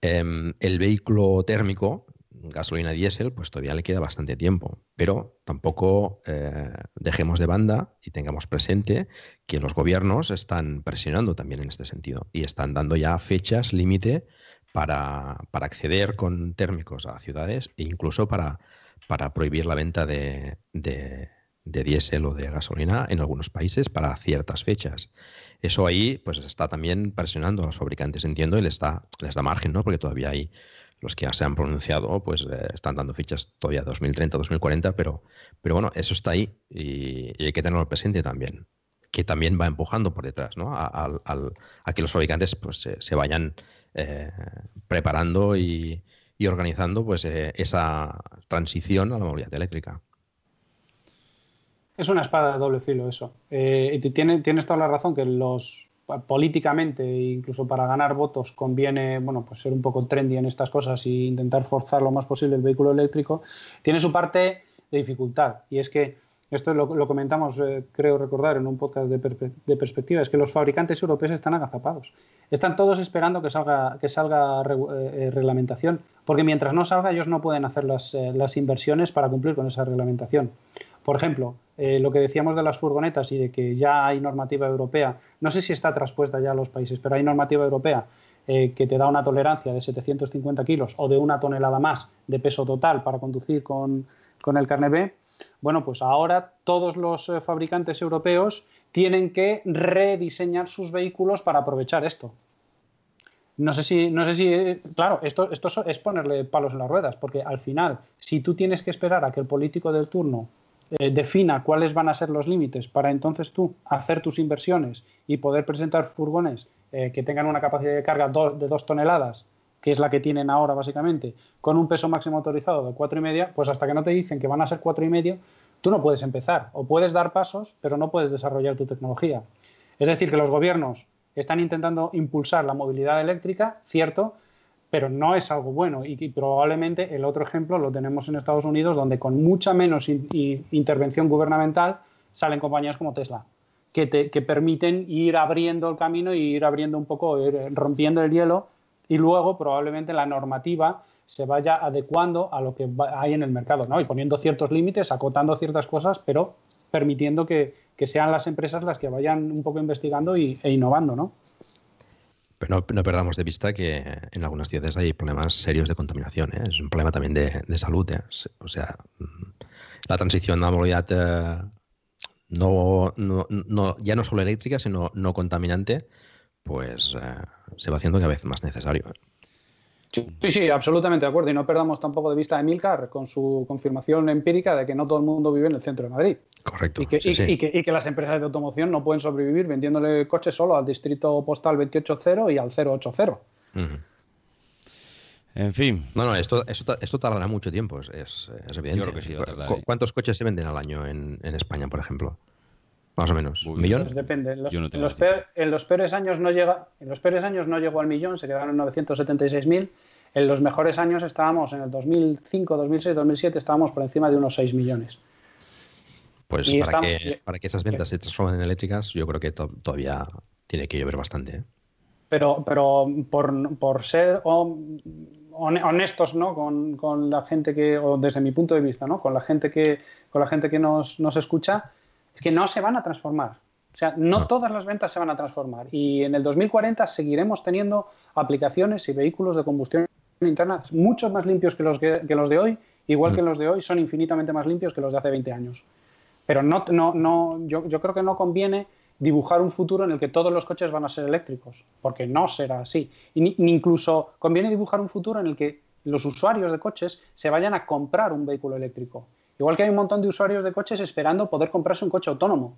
Em, el vehículo térmico, gasolina diésel, pues todavía le queda bastante tiempo, pero tampoco eh, dejemos de banda y tengamos presente que los gobiernos están presionando también en este sentido y están dando ya fechas límite para, acceder con térmicos a ciudades e incluso para, para prohibir la venta de, de, diésel o de gasolina en algunos países para ciertas fechas. Eso ahí pues está también presionando a los fabricantes, entiendo, y les da, les da margen, ¿no? Porque todavía hay los que ya se han pronunciado, pues eh, están dando fichas todavía 2030, 2040, pero, pero bueno, eso está ahí y, hay que tenerlo presente también, que también va empujando por detrás, ¿no? A, que los fabricantes pues, se, vayan eh, preparando y, organizando pues eh, esa transición a la movilidad eléctrica. Es una espada de doble filo eso. y tienes, tienes toda la razón que los políticamente e incluso para ganar votos conviene bueno pues ser un poco trendy en estas cosas e intentar forzar lo más posible el vehículo eléctrico tiene su parte de dificultad. Y es que esto lo, comentamos eh, creo recordar en un podcast de, perspectiva es que los fabricantes europeos están agazapados. Están todos esperando que salga que salga eh, eh, reglamentación porque mientras no salga ellos no pueden hacer las, las inversiones para cumplir con esa reglamentación por ejemplo, eh, lo que decíamos de las furgonetas y de que ya hay normativa europea, no sé si está traspuesta ya a los países, pero hay normativa europea eh, que te da una tolerancia de 750 kilos o de una tonelada más de peso total para conducir con, el carnet B. Bueno, pues ahora todos los eh, fabricantes europeos tienen que rediseñar sus vehículos para aprovechar esto. No sé si, no sé si, claro, esto, esto es ponerle palos en las ruedas, porque al final, si tú tienes que esperar a que el político del turno eh, defina cuáles van a ser los límites para entonces tú hacer tus inversiones y poder presentar furgones eh, que tengan una capacidad de carga de dos toneladas, que es la que tienen ahora básicamente, con un peso máximo autorizado de cuatro y media, pues hasta que no te dicen que van a ser cuatro y medio, tú no puedes empezar. O puedes dar pasos, pero no puedes desarrollar tu tecnología. Es decir, que los gobiernos están intentando impulsar la movilidad eléctrica, cierto, pero no es algo bueno. Y, probablemente el otro ejemplo lo tenemos en Estados Unidos, donde con mucha menos intervención gubernamental salen compañías como Tesla, que, te, que permiten ir abriendo el camino y ir abriendo un poco, rompiendo el hielo, y luego probablemente la normativa se vaya adecuando a lo que hay en el mercado, ¿no? Y poniendo ciertos límites, acotando ciertas cosas, pero permitiendo que, que sean las empresas las que vayan un poco investigando y, e innovando, ¿no? Pero no, perdamos de vista que en algunas ciudades hay problemas serios de contaminación. ¿eh? Es un problema también de, salud. ¿eh? O sea, la transición a la movilidad eh, no, no, ya no solo eléctrica, sino no contaminante, pues se va haciendo cada vez más necesario. Sí, sí, absolutamente de acuerdo. Y no perdamos tampoco de vista a Emilcar con su confirmación empírica de que no todo el mundo vive en el centro de Madrid. Correcto. Y que, y, que, las empresas de automoción no pueden sobrevivir vendiéndole coches solo al distrito postal 280 y al 080. En fin. No, no, esto, esto, tardará mucho tiempo, es, es, evidente. ¿Cuántos coches se venden al año en, España, por ejemplo? Más o menos. ¿Un millón? Pues depende. En los, en, los peores años no llega, en los peores años no llegó al millón, se quedaron en 976.000. En los mejores años estábamos en el 2005, 2006, 2007 estábamos por encima de unos 6 millones. Pues para, que, para que esas ventas se transformen en eléctricas, yo creo que todavía tiene que llover bastante. ¿eh? Pero, pero por, ser honestos ¿no? Con, la gente que, o desde mi punto de vista, ¿no? con la gente que, con la gente que nos, escucha, es que no se van a transformar. O sea, no, todas las ventas se van a transformar. Y en el 2040 seguiremos teniendo aplicaciones y vehículos de combustión interna mucho más limpios que los, que, los de hoy, igual que mm. los de hoy son infinitamente más limpios que los de hace 20 años. Pero no, no, no, yo, yo creo que no conviene dibujar un futuro en el que todos los coches van a ser eléctricos, porque no será así. Y ni, incluso conviene dibujar un futuro en el que los usuarios de coches se vayan a comprar un vehículo eléctrico. Igual que hay un montón de usuarios de coches esperando poder comprarse un coche autónomo.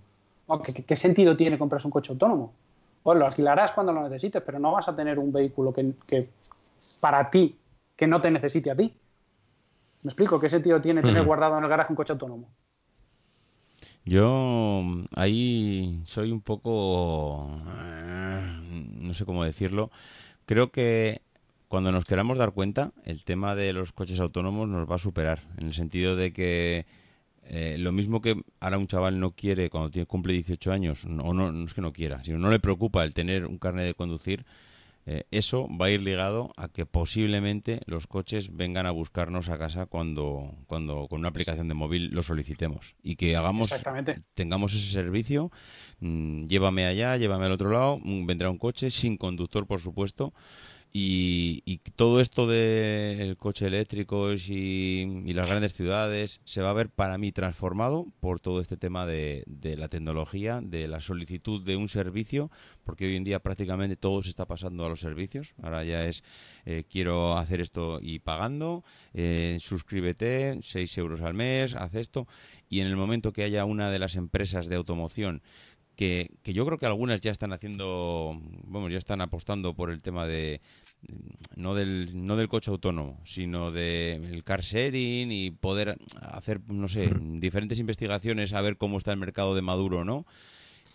¿Qué, sentido tiene comprarse un coche autónomo? Pues lo alquilarás cuando lo necesites, pero no vas a tener un vehículo que, que para ti, que no te necesite a ti. ¿Me explico? ¿Qué sentido tiene tener guardado en el garaje un coche autónomo? Yo ahí soy un poco, eh, no sé cómo decirlo, creo que cuando nos queramos dar cuenta, el tema de los coches autónomos nos va a superar, en el sentido de que Eh, lo mismo que ahora un chaval no quiere cuando tiene, cumple 18 años, o no, no es que no quiera, sino no le preocupa el tener un carnet de conducir, eh, eso va a ir ligado a que posiblemente los coches vengan a buscarnos a casa cuando, cuando con una aplicación de móvil lo solicitemos. Y que hagamos, tengamos ese servicio, mm, llévame allá, llévame al otro lado, mm, vendrá un coche sin conductor, por supuesto, y, todo esto del coche eléctrico y, las grandes ciudades se va a ver para mí transformado por todo este tema de, la tecnología, de la solicitud de un servicio, porque hoy en día prácticamente todo se está pasando a los servicios. Ahora ya es eh, quiero hacer esto y pagando, eh, suscríbete, 6 euros al mes, haz esto. Y en el momento que haya una de las empresas de automoción que, que, yo creo que algunas ya están haciendo, vamos, ya están apostando por el tema de, no del, no del coche autónomo, sino del car sharing y poder hacer, no sé, diferentes investigaciones a ver cómo está el mercado de Maduro, ¿no?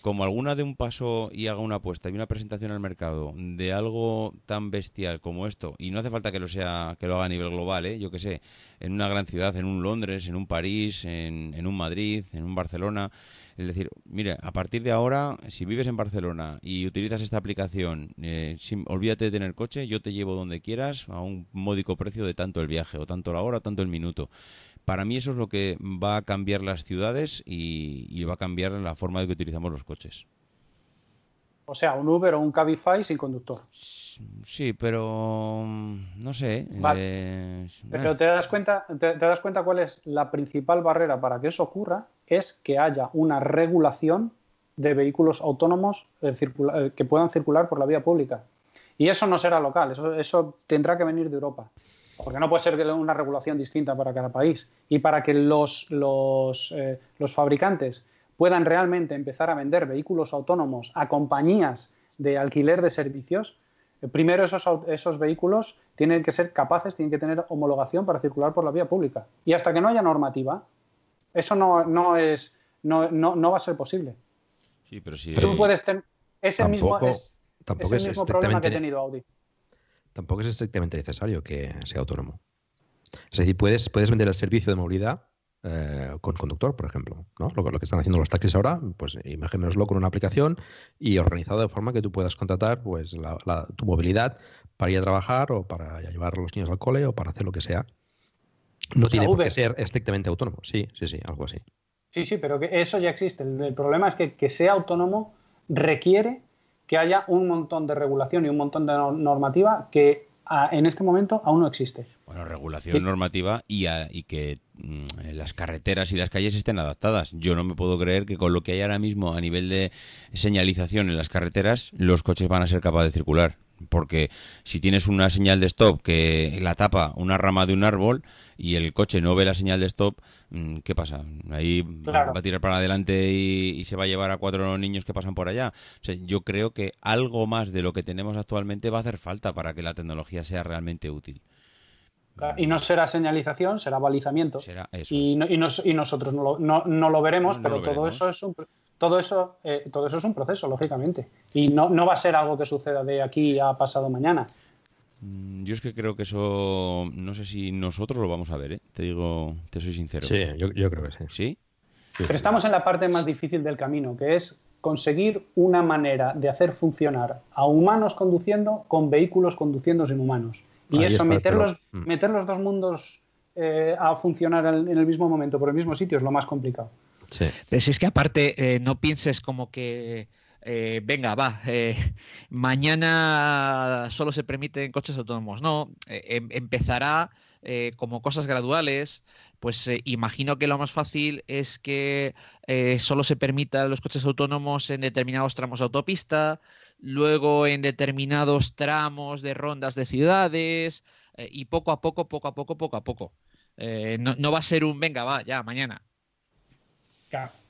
Como alguna de un paso y haga una apuesta y una presentación al mercado de algo tan bestial como esto, y no hace falta que lo sea, que lo haga a nivel global, ¿eh? yo que sé, en una gran ciudad, en un Londres, en un París, en, en un Madrid, en un Barcelona, es decir, mire, a partir de ahora, si vives en Barcelona y utilizas esta aplicación, eh, olvídate de tener coche, yo te llevo donde quieras a un módico precio de tanto el viaje, o tanto la hora, o tanto el minuto. Para mí eso es lo que va a cambiar las ciudades y, va a cambiar la forma de que utilizamos los coches. O sea, un Uber o un Cabify sin conductor. Sí, pero mm, no sé. Eh, pero eh. te das cuenta, te, das cuenta cuál es la principal barrera para que eso ocurra, es que haya una regulación de vehículos autónomos eh, que puedan circular por la vía pública. Y eso no será local, eso, tendrá que venir de Europa. Porque no puede ser una regulación distinta para cada país. Y para que los, los, los fabricantes puedan realmente empezar a vender vehículos autónomos a compañías de alquiler de servicios, Primero, esos, esos vehículos tienen que ser capaces, tienen que tener homologación para circular por la vía pública. Y hasta que no haya normativa, eso no, es, no, no, va a ser posible. Sí, pero si... Tú puedes tener... ese mismo, es, tampoco es mismo problema que ha tenido Audi. Tampoco es estrictamente necesario que sea autónomo. Es decir, puedes, puedes vender el servicio de movilidad eh, con conductor, por ejemplo. ¿no? Lo, lo, que están haciendo los taxis ahora, pues imagínoslo con una aplicación y organizado de forma que tú puedas contratar pues, tu movilidad para ir a trabajar o para llevar a los niños al cole o para hacer lo que sea. No tiene por qué ser estrictamente autónomo. Sí, sí, sí, algo así. Sí, sí, pero que eso ya existe. El, problema es que que sea autónomo requiere que haya un montón de regulación y un montón de normativa que en este momento aún no existe. Bueno, regulación normativa y, y que mm, las carreteras y las calles estén adaptadas. Yo no me puedo creer que con lo que hay ahora mismo a nivel de señalización en las carreteras, los coches van a ser capaces de circular. Porque si tienes una señal de stop que la tapa una rama de un árbol y el coche no ve la señal de stop, mm, ¿qué pasa? Ahí va a tirar para adelante y, se va a llevar a cuatro niños que pasan por allá. yo creo que algo más de lo que tenemos actualmente va a hacer falta para que la tecnología sea realmente útil. Y no será señalización, será balizamiento. y, nosotros no lo, veremos, pero todo eso es un todo eso, eh, todo eso es un proceso, lógicamente. Y no, va a ser algo que suceda de aquí a pasado mañana. Mm, yo es que creo que eso, no sé si nosotros lo vamos a ver, ¿eh? te digo, te soy sincero. Sí, yo, creo que sí. ¿Sí? Pero estamos en la parte más difícil del camino, que es conseguir una manera de hacer funcionar a humanos conduciendo con vehículos conduciendo sin humanos. Y eso, meter, los, mm. meter los dos mundos eh, a funcionar en el mismo momento, por el mismo sitio, es lo más complicado. Pero si es que aparte, eh, no pienses como que, eh, venga, va, eh, mañana solo se permiten coches autónomos. No, em, empezará como cosas graduales. Pues imagino que lo más fácil es que solo se permitan los coches autónomos en determinados tramos de autopista, luego en determinados tramos de rondas de ciudades y poco a poco, poco a poco, poco a poco. no, no va a ser un, venga, va, ya, mañana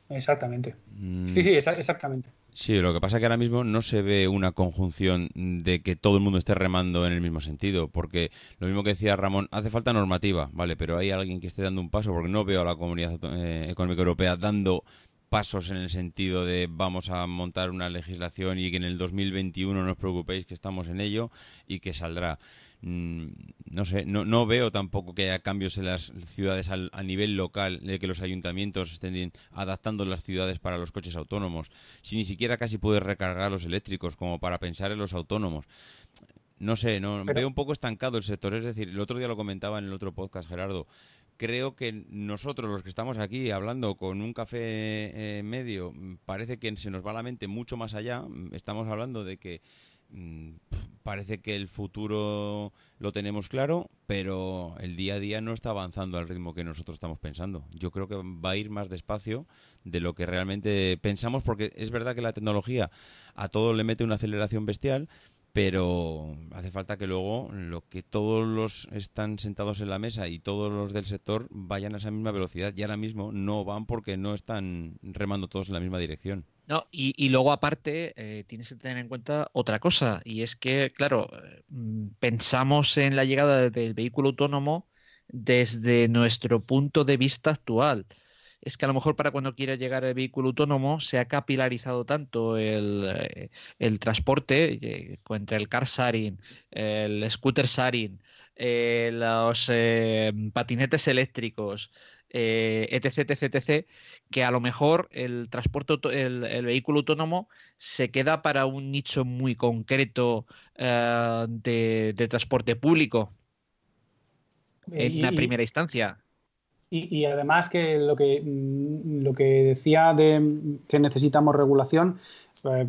exactamente. Mm, sí, sí, exactamente. Sí, lo que pasa es que ahora mismo no se ve una conjunción de que todo el mundo esté remando en el mismo sentido, porque lo mismo que decía Ramón, hace falta normativa, ¿vale? Pero hay alguien que esté dando un paso, porque no veo a la Comunidad eh, Económica Europea dando pasos en el sentido de vamos a montar una legislación y que en el 2021 no os preocupéis que estamos en ello y que saldrá. mm, no sé, no, no, veo tampoco que haya cambios en las ciudades a nivel local, de que los ayuntamientos estén adaptando las ciudades para los coches autónomos, si ni siquiera casi puedes recargar los eléctricos como para pensar en los autónomos. No sé, no veo un poco estancado el sector. Es decir, el otro día lo comentaba en el otro podcast, Gerardo. Creo que nosotros, los que estamos aquí hablando con un café eh, medio, parece que se nos va la mente mucho más allá. Estamos hablando de que mm, parece que el futuro lo tenemos claro, pero el día a día no está avanzando al ritmo que nosotros estamos pensando. Yo creo que va a ir más despacio de lo que realmente pensamos, porque es verdad que la tecnología a todo le mete una aceleración bestial, pero hace falta que luego lo que todos los están sentados en la mesa y todos los del sector vayan a esa misma velocidad y ahora mismo no van porque no están remando todos en la misma dirección. No, y, luego aparte eh, tienes que tener en cuenta otra cosa y es que, claro, mm, pensamos en la llegada del vehículo autónomo desde nuestro punto de vista actual es que a lo mejor para cuando quiera llegar el vehículo autónomo se ha capilarizado tanto el, eh, transporte eh, entre el car sharing, el scooter sharing, eh, los patinetes eléctricos, etc, etc, etc, que a lo mejor el transporte, el, vehículo autónomo se queda para un nicho muy concreto de, transporte público en una primera instancia. Y, además que lo que mm, lo que decía de que necesitamos regulación eh,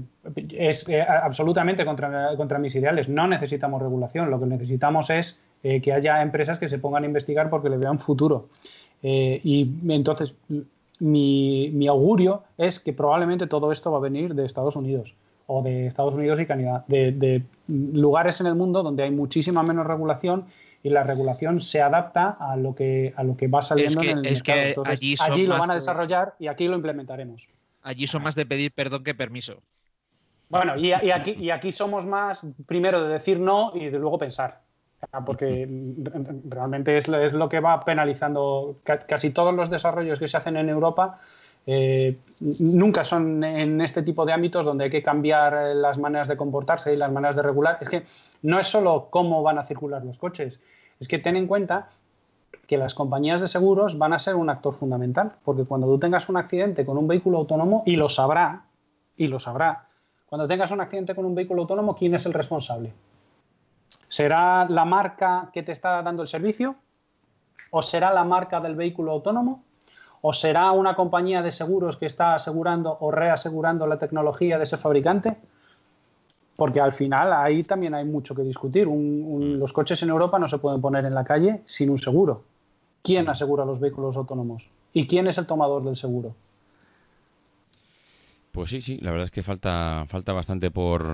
es eh, absolutamente contra, contra, mis ideales. No necesitamos regulación. Lo que necesitamos es eh, que haya empresas que se pongan a investigar porque le vean futuro. y entonces mi, mi, augurio es que probablemente todo esto va a venir de Estados Unidos o de Estados Unidos y Canadá, de, de lugares en el mundo donde hay muchísima menos regulación y la regulación se adapta a lo que, a lo que va saliendo en el es Que allí, lo van a desarrollar y aquí lo implementaremos. Allí son más de pedir perdón que permiso. Bueno, y, aquí, y aquí somos más primero de decir no y de luego pensar. Porque realmente es, es lo que va penalizando casi todos los desarrollos que se hacen en Europa. Eh, nunca son en este tipo de ámbitos donde hay que cambiar las maneras de comportarse y las maneras de regular. Es que no es solo cómo van a circular los coches, es que ten en cuenta que las compañías de seguros van a ser un actor fundamental, porque cuando tú tengas un accidente con un vehículo autónomo, y lo sabrá, y lo sabrá, cuando tengas un accidente con un vehículo autónomo, ¿quién es el responsable? ¿Será la marca que te está dando el servicio? ¿O será la marca del vehículo autónomo? ¿O será una compañía de seguros que está asegurando o reasegurando la tecnología de ese fabricante? Porque al final ahí también hay mucho que discutir. Mm. los coches en Europa no se pueden poner en la calle sin un seguro. ¿Quién mm. asegura los vehículos autónomos? ¿Y quién es el tomador del seguro? Pues sí, sí, la verdad es que falta, falta bastante por,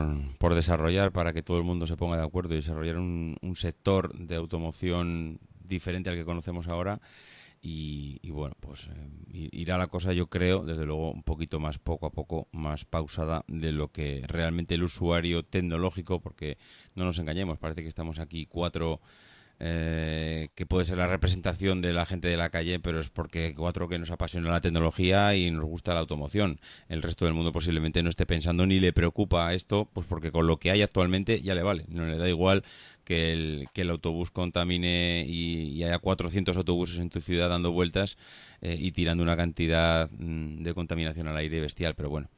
desarrollar para que todo el mundo se ponga de acuerdo y desarrollar un sector de automoción diferente al que conocemos ahora y, bueno, pues eh, irá la cosa, yo creo, desde luego, un poquito más poco a poco, más pausada de lo que realmente el usuario tecnológico, porque no nos engañemos, parece que estamos aquí cuatro eh, que puede ser la representación de la gente de la calle, pero es porque cuatro que nos apasiona la tecnología y nos gusta la automoción. El resto del mundo posiblemente no esté pensando ni le preocupa esto, pues porque con lo que hay actualmente ya le vale. No le da igual que el, que el autobús contamine y, haya 400 autobuses en tu ciudad dando vueltas eh, y tirando una cantidad mm, de contaminación al aire bestial, pero bueno.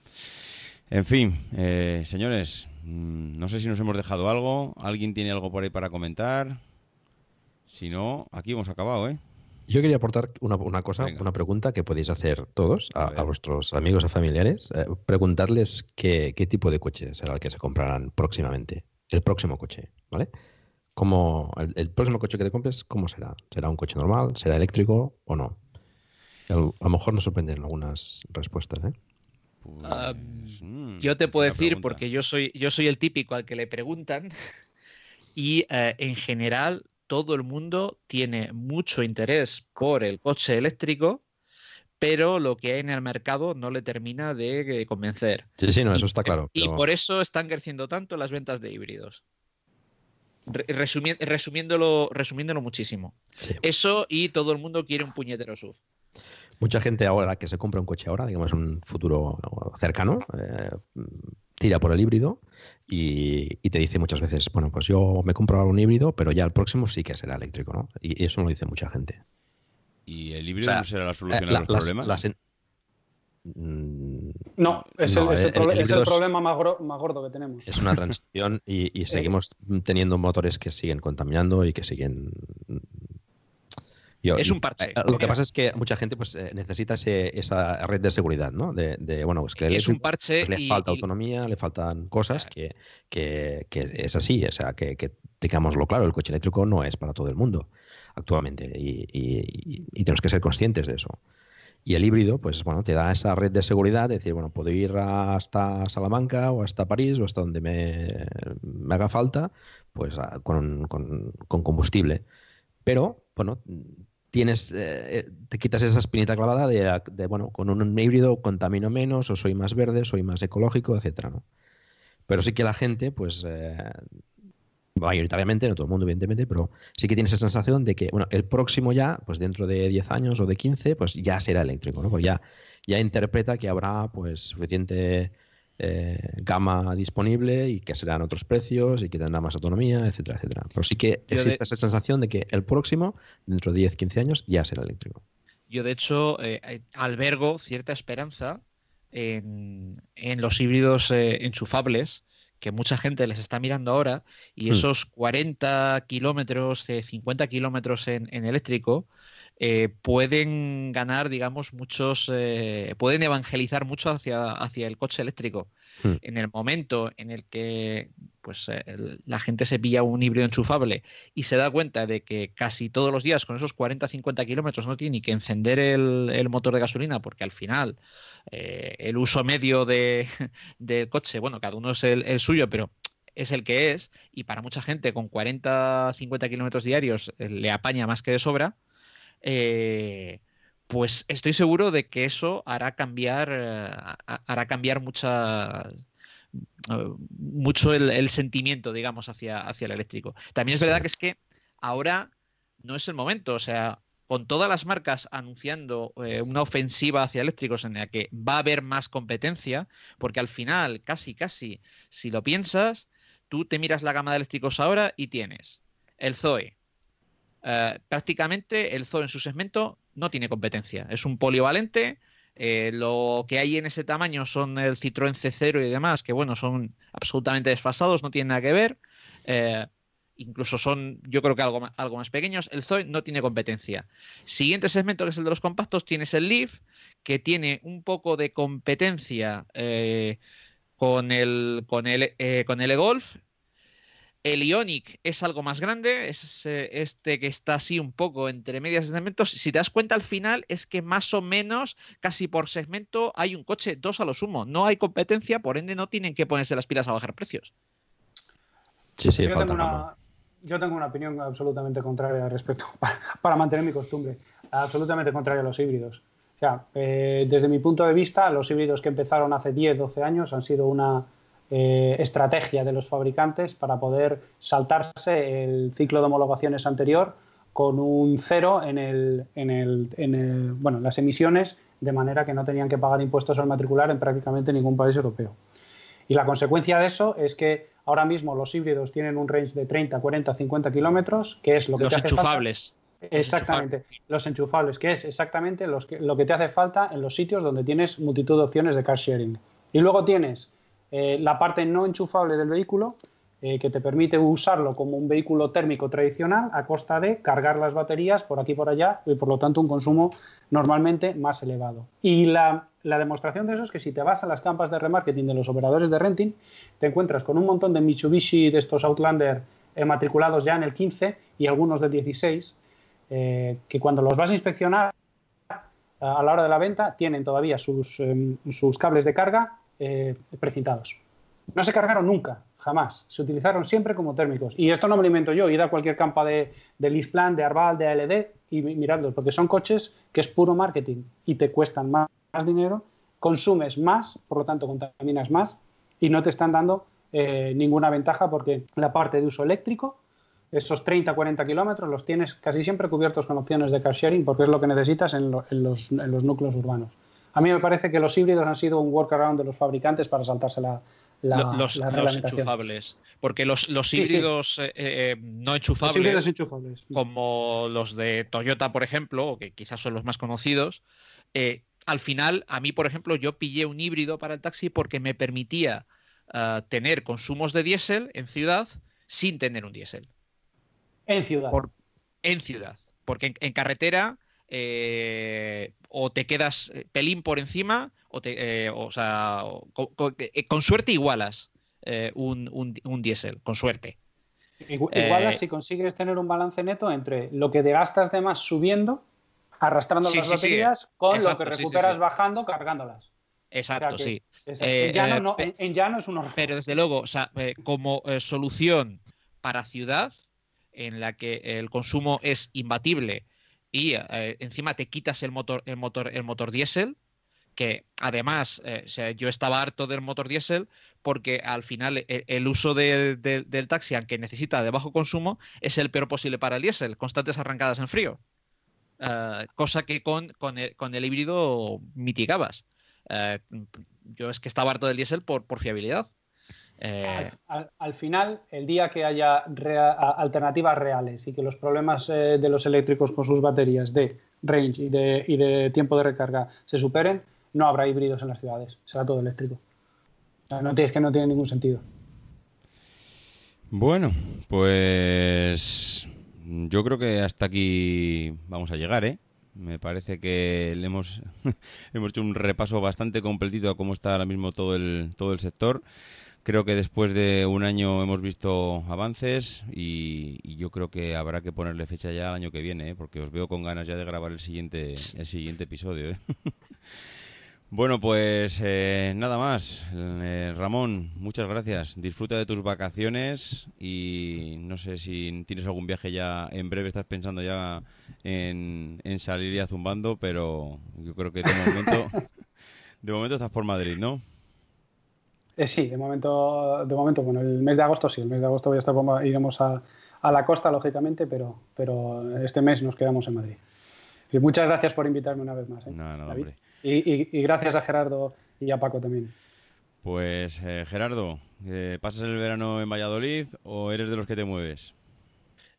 En fin, eh, señores, mm, no sé si nos hemos dejado algo. ¿Alguien tiene algo por ahí para comentar? Si no, aquí hemos acabado, ¿eh? Yo quería aportar una, cosa, una pregunta que podéis hacer todos a, vuestros amigos o familiares. Eh, preguntarles qué, tipo de coche será el que se comprarán próximamente. El próximo coche, ¿vale? Como el, próximo coche que te compres, ¿cómo será? ¿Será un coche normal? ¿Será eléctrico o no? A lo, mejor nos sorprenden algunas respuestas, ¿eh? Pues, ah, mm, yo te puedo decir, porque yo soy, yo soy el típico al que le preguntan, y eh, en general todo el mundo tiene mucho interés por el coche eléctrico, pero lo que hay en el mercado no le termina de convencer. Sí, sí, no, eso está claro. Y por eso están creciendo tanto las ventas de híbridos. Resumiéndolo, resumiéndolo muchísimo. Eso y todo el mundo quiere un puñetero SUV. Mucha gente ahora que se compra un coche ahora, digamos un futuro cercano, eh, tira por el híbrido y, te dice muchas veces, bueno, pues yo me compro un híbrido, pero ya el próximo sí que será eléctrico, ¿no? Y, eso lo dice mucha gente. ¿Y el híbrido no será la solución a los problemas? Mm, no, es, el, problema más, gordo que tenemos. Es una transición y, y seguimos teniendo motores que siguen contaminando y que siguen es un parche. Eh, lo que pasa es que mucha gente pues eh, necesita esa red de seguridad, ¿no? De, bueno, es que es un parche le falta autonomía, le faltan cosas que, que, es así, o sea, que, que digámoslo claro, el coche eléctrico no es para todo el mundo actualmente y, tenemos que ser conscientes de eso. Y el híbrido, pues bueno, te da esa red de seguridad, de decir, bueno, puedo ir hasta Salamanca o hasta París o hasta donde me, haga falta, pues con, con, con combustible. Pero, bueno, tienes, eh, te quitas esa espinita clavada de, bueno, con un híbrido contamino menos, o soy más verde, soy más ecológico, etcétera, ¿no? Pero sí que la gente, pues, eh, mayoritariamente, no todo el mundo, evidentemente, pero sí que tiene esa sensación de que, bueno, el próximo ya, pues dentro de 10 años o de 15, pues ya será eléctrico, ¿no? Pues ya, ya interpreta que habrá, pues, suficiente eh, gama disponible y que serán otros precios y que tendrá más autonomía, etcétera, etcétera. Pero sí que existe esa sensación de que el próximo, dentro de 10, 15 años, ya será eléctrico. Yo, de hecho, eh, eh, albergo cierta esperanza en, los híbridos enchufables que mucha gente les está mirando ahora y hmm. esos 40 kilómetros, 50 kilómetros en, en eléctrico, eh, pueden ganar, digamos, muchos, eh, pueden evangelizar mucho hacia, hacia el coche eléctrico. Hmm. En el momento en el que pues, eh, la gente se pilla un híbrido enchufable y se da cuenta de que casi todos los días con esos 40-50 kilómetros no tiene ni que encender el, motor de gasolina porque al final el uso medio de, del coche, bueno, cada uno es el, suyo, pero es el que es, y para mucha gente con 40-50 kilómetros diarios le apaña más que de sobra, eh, pues estoy seguro de que eso hará cambiar, eh, hará cambiar mucha, eh, mucho el, sentimiento, digamos, hacia, hacia el eléctrico. También es verdad que es que ahora no es el momento, o sea, con todas las marcas anunciando una ofensiva hacia eléctricos en la que va a haber más competencia, porque al final, casi, casi, si lo piensas, tú te miras la gama de eléctricos ahora y tienes el Zoe, eh, prácticamente el Zoo en su segmento no tiene competencia. Es un polivalente. Eh, lo que hay en ese tamaño son el Citroën C0 y demás, que bueno, son absolutamente desfasados, no tienen nada que ver. Eh, incluso son, yo creo que algo, algo más pequeños. El Zoe no tiene competencia. Siguiente segmento, que es el de los compactos, tienes el Leaf, que tiene un poco de competencia con el, con el, con el e-Golf el Ionic es algo más grande, es eh, este que está así un poco entre medias segmentos. Si te das cuenta al final es que más o menos casi por segmento hay un coche, dos a lo sumo. No hay competencia, por ende no tienen que ponerse las pilas a bajar precios. Sí, sí, yo, tengo una, yo tengo una opinión absolutamente contraria al respecto, para, mantener mi costumbre. Absolutamente contraria a los híbridos. O sea, eh, desde mi punto de vista, los híbridos que empezaron hace 10, 12 años han sido una eh, estrategia de los fabricantes para poder saltarse el ciclo de homologaciones anterior con un cero en, el, en, el, bueno, las emisiones, de manera que no tenían que pagar impuestos al matricular en prácticamente ningún país europeo. Y la consecuencia de eso es que ahora mismo los híbridos tienen un range de 30, 40, 50 kilómetros, que es lo que los te hace enchufables. Exactamente, los enchufables, que es exactamente los que, lo que te hace falta en los sitios donde tienes multitud de opciones de car sharing. Y luego tienes eh, la parte no enchufable del vehículo, eh, que te permite usarlo como un vehículo térmico tradicional a costa de cargar las baterías por aquí y por allá y por lo tanto un consumo normalmente más elevado. Y la, demostración de eso es que si te vas a las campas de remarketing de los operadores de renting, te encuentras con un montón de Mitsubishi de estos Outlander eh, matriculados ya en el 15 y algunos del 16, que cuando los vas a inspeccionar a la hora de la venta tienen todavía sus, em, sus cables de carga eh, precintados. No se cargaron nunca, jamás. Se utilizaron siempre como térmicos. Y esto no me lo invento yo. Id a cualquier campa de, de Lisplan, de Arval, de ALD y miradlos, porque son coches que es puro marketing y te cuestan más, dinero, consumes más, por lo tanto contaminas más y no te están dando eh, ninguna ventaja porque la parte de uso eléctrico, esos 30-40 kilómetros los tienes casi siempre cubiertos con opciones de car sharing porque es lo que necesitas en los, en los núcleos urbanos. A mí me parece que los híbridos han sido un workaround de los fabricantes para saltarse la, los, enchufables. Porque los, híbridos eh, eh, no enchufables, como los de Toyota, por ejemplo, que quizás son los más conocidos, eh, al final, a mí, por ejemplo, yo pillé un híbrido para el taxi porque me permitía ah, tener consumos de diésel en ciudad sin tener un diésel. En ciudad. en ciudad. Porque en, carretera o te quedas pelín por encima o, te, o sea, con, suerte igualas eh, un, un, diésel, con suerte. Igual eh, si consigues tener un balance neto entre lo que te gastas de más subiendo, arrastrando las baterías, con lo que recuperas bajando, cargándolas. Exacto, sí. Eh, en, llano no, es un horror. Pero desde luego, o sea, como solución para ciudad, en la que el consumo es imbatible y encima te quitas el motor, el motor, el motor diésel, que además eh, yo estaba harto del motor diésel porque al final e, el, uso del taxi, aunque necesita de bajo consumo, es el peor posible para el diésel, constantes arrancadas en frío. Eh, cosa que con, el, híbrido mitigabas. Eh, yo es que estaba harto del diésel por, por fiabilidad. Al, final, el día que haya alternativas reales y que los problemas de los eléctricos con sus baterías de range y de tiempo de recarga se superen, no habrá híbridos en las ciudades, será todo eléctrico. no, es que no tiene ningún sentido. Bueno, pues yo creo que hasta aquí vamos a llegar, ¿eh? Me parece que le hemos, hemos hecho un repaso bastante completito a cómo está ahora mismo todo el, todo el sector. Creo que después de un año hemos visto avances y, yo creo que habrá que ponerle fecha ya al año que viene, ¿eh? porque os veo con ganas ya de grabar el siguiente, el siguiente episodio. ¿eh? Bueno, pues eh, nada más. Eh, Ramón, muchas gracias. Disfruta de tus vacaciones y no sé si tienes algún viaje ya en breve, estás pensando ya en, salir ya zumbando, pero yo creo que de momento, de momento estás por Madrid, ¿no? Eh, sí, de momento, de momento, bueno, el mes de agosto sí, el mes de agosto voy a estar, iremos a, a la costa, lógicamente, pero, pero este mes nos quedamos en Madrid. Y muchas gracias por invitarme una vez más. ¿eh? No, no, hombre. Y, gracias a Gerardo y a Paco también. Pues eh, Gerardo, eh, ¿pasas el verano en Valladolid o eres de los que te mueves?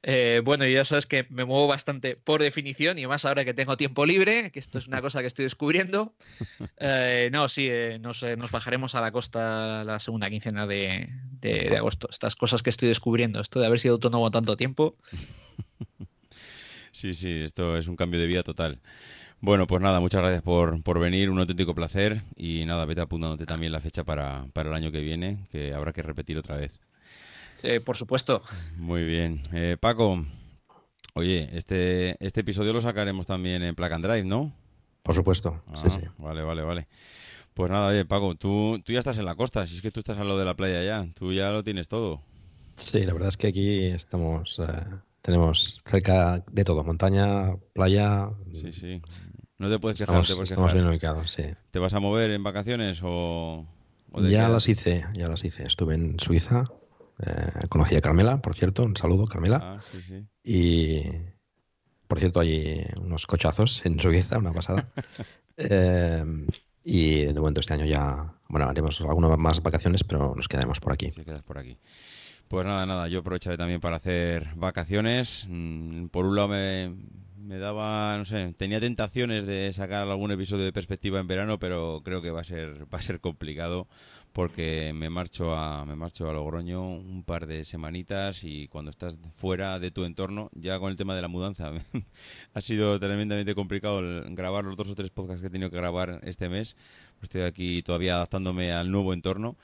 Eh, bueno, ya sabes que me muevo bastante por definición y más ahora que tengo tiempo libre, que esto es una cosa que estoy descubriendo. no, sí, nos, bajaremos a la costa la segunda quincena de, de, agosto. Estas cosas que estoy descubriendo, esto de haber sido autónomo tanto tiempo. sí, sí, esto es un cambio de vida total. Bueno, pues nada, muchas gracias por, por venir, un auténtico placer y nada, vete apuntándote también la fecha para, para el año que viene, que habrá que repetir otra vez. Eh, por supuesto. Muy bien. Eh, Paco, oye, este, este episodio lo sacaremos también en Plug and Drive, ¿no? Por supuesto, sí, sí. Ah, vale, vale, vale. Pues nada, oye, Paco, tú, tú ya estás en la costa, si es que tú estás a lo de la playa ya, tú ya lo tienes todo. Sí, la verdad es que aquí estamos... Eh, tenemos cerca de todo, montaña, playa. Sí, sí. No te puedes quejar, estamos, bien ubicados, sí. ¿Te vas a mover en vacaciones o...? ya las hice, ya las hice. Estuve en Suiza, eh, conocí a Carmela, por cierto, un saludo, Carmela. Ah, sí, sí. Y, por cierto, hay unos cochazos en Suiza, una pasada. eh, y de momento este año ya, bueno, haremos algunas más vacaciones, pero nos quedaremos por aquí. Sí, quedas por aquí. Pues nada, nada, yo aprovecharé también para hacer vacaciones. Mm, por un lado me, me daba, no sé, tenía tentaciones de sacar algún episodio de perspectiva en verano, pero creo que va a ser va a ser complicado porque me marcho a me marcho a Logroño un par de semanitas y cuando estás fuera de tu entorno, ya con el tema de la mudanza, ha sido tremendamente complicado grabar los dos o tres podcasts que he tenido que grabar este mes. Estoy aquí todavía adaptándome al nuevo entorno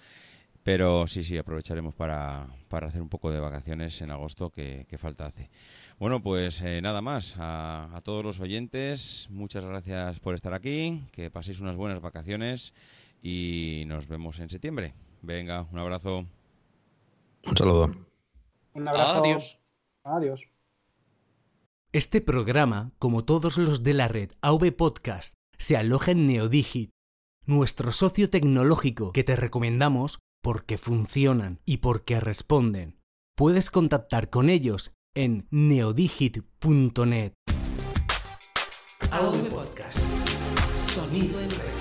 pero sí, sí, aprovecharemos para, para hacer un poco de vacaciones en agosto que, falta hace. Bueno, pues eh, nada más. A, todos los oyentes, muchas gracias por estar aquí. Que paséis unas buenas vacaciones y nos vemos en septiembre. Venga, un abrazo. Un saludo. Un abrazo. Adiós. Adiós. Este programa, como todos los de la red AV Podcast, se aloja en Neodigit, nuestro socio tecnológico que te recomendamos porque funcionan y porque responden. Puedes contactar con ellos en neodigit.net. Podcast. Sonido en red.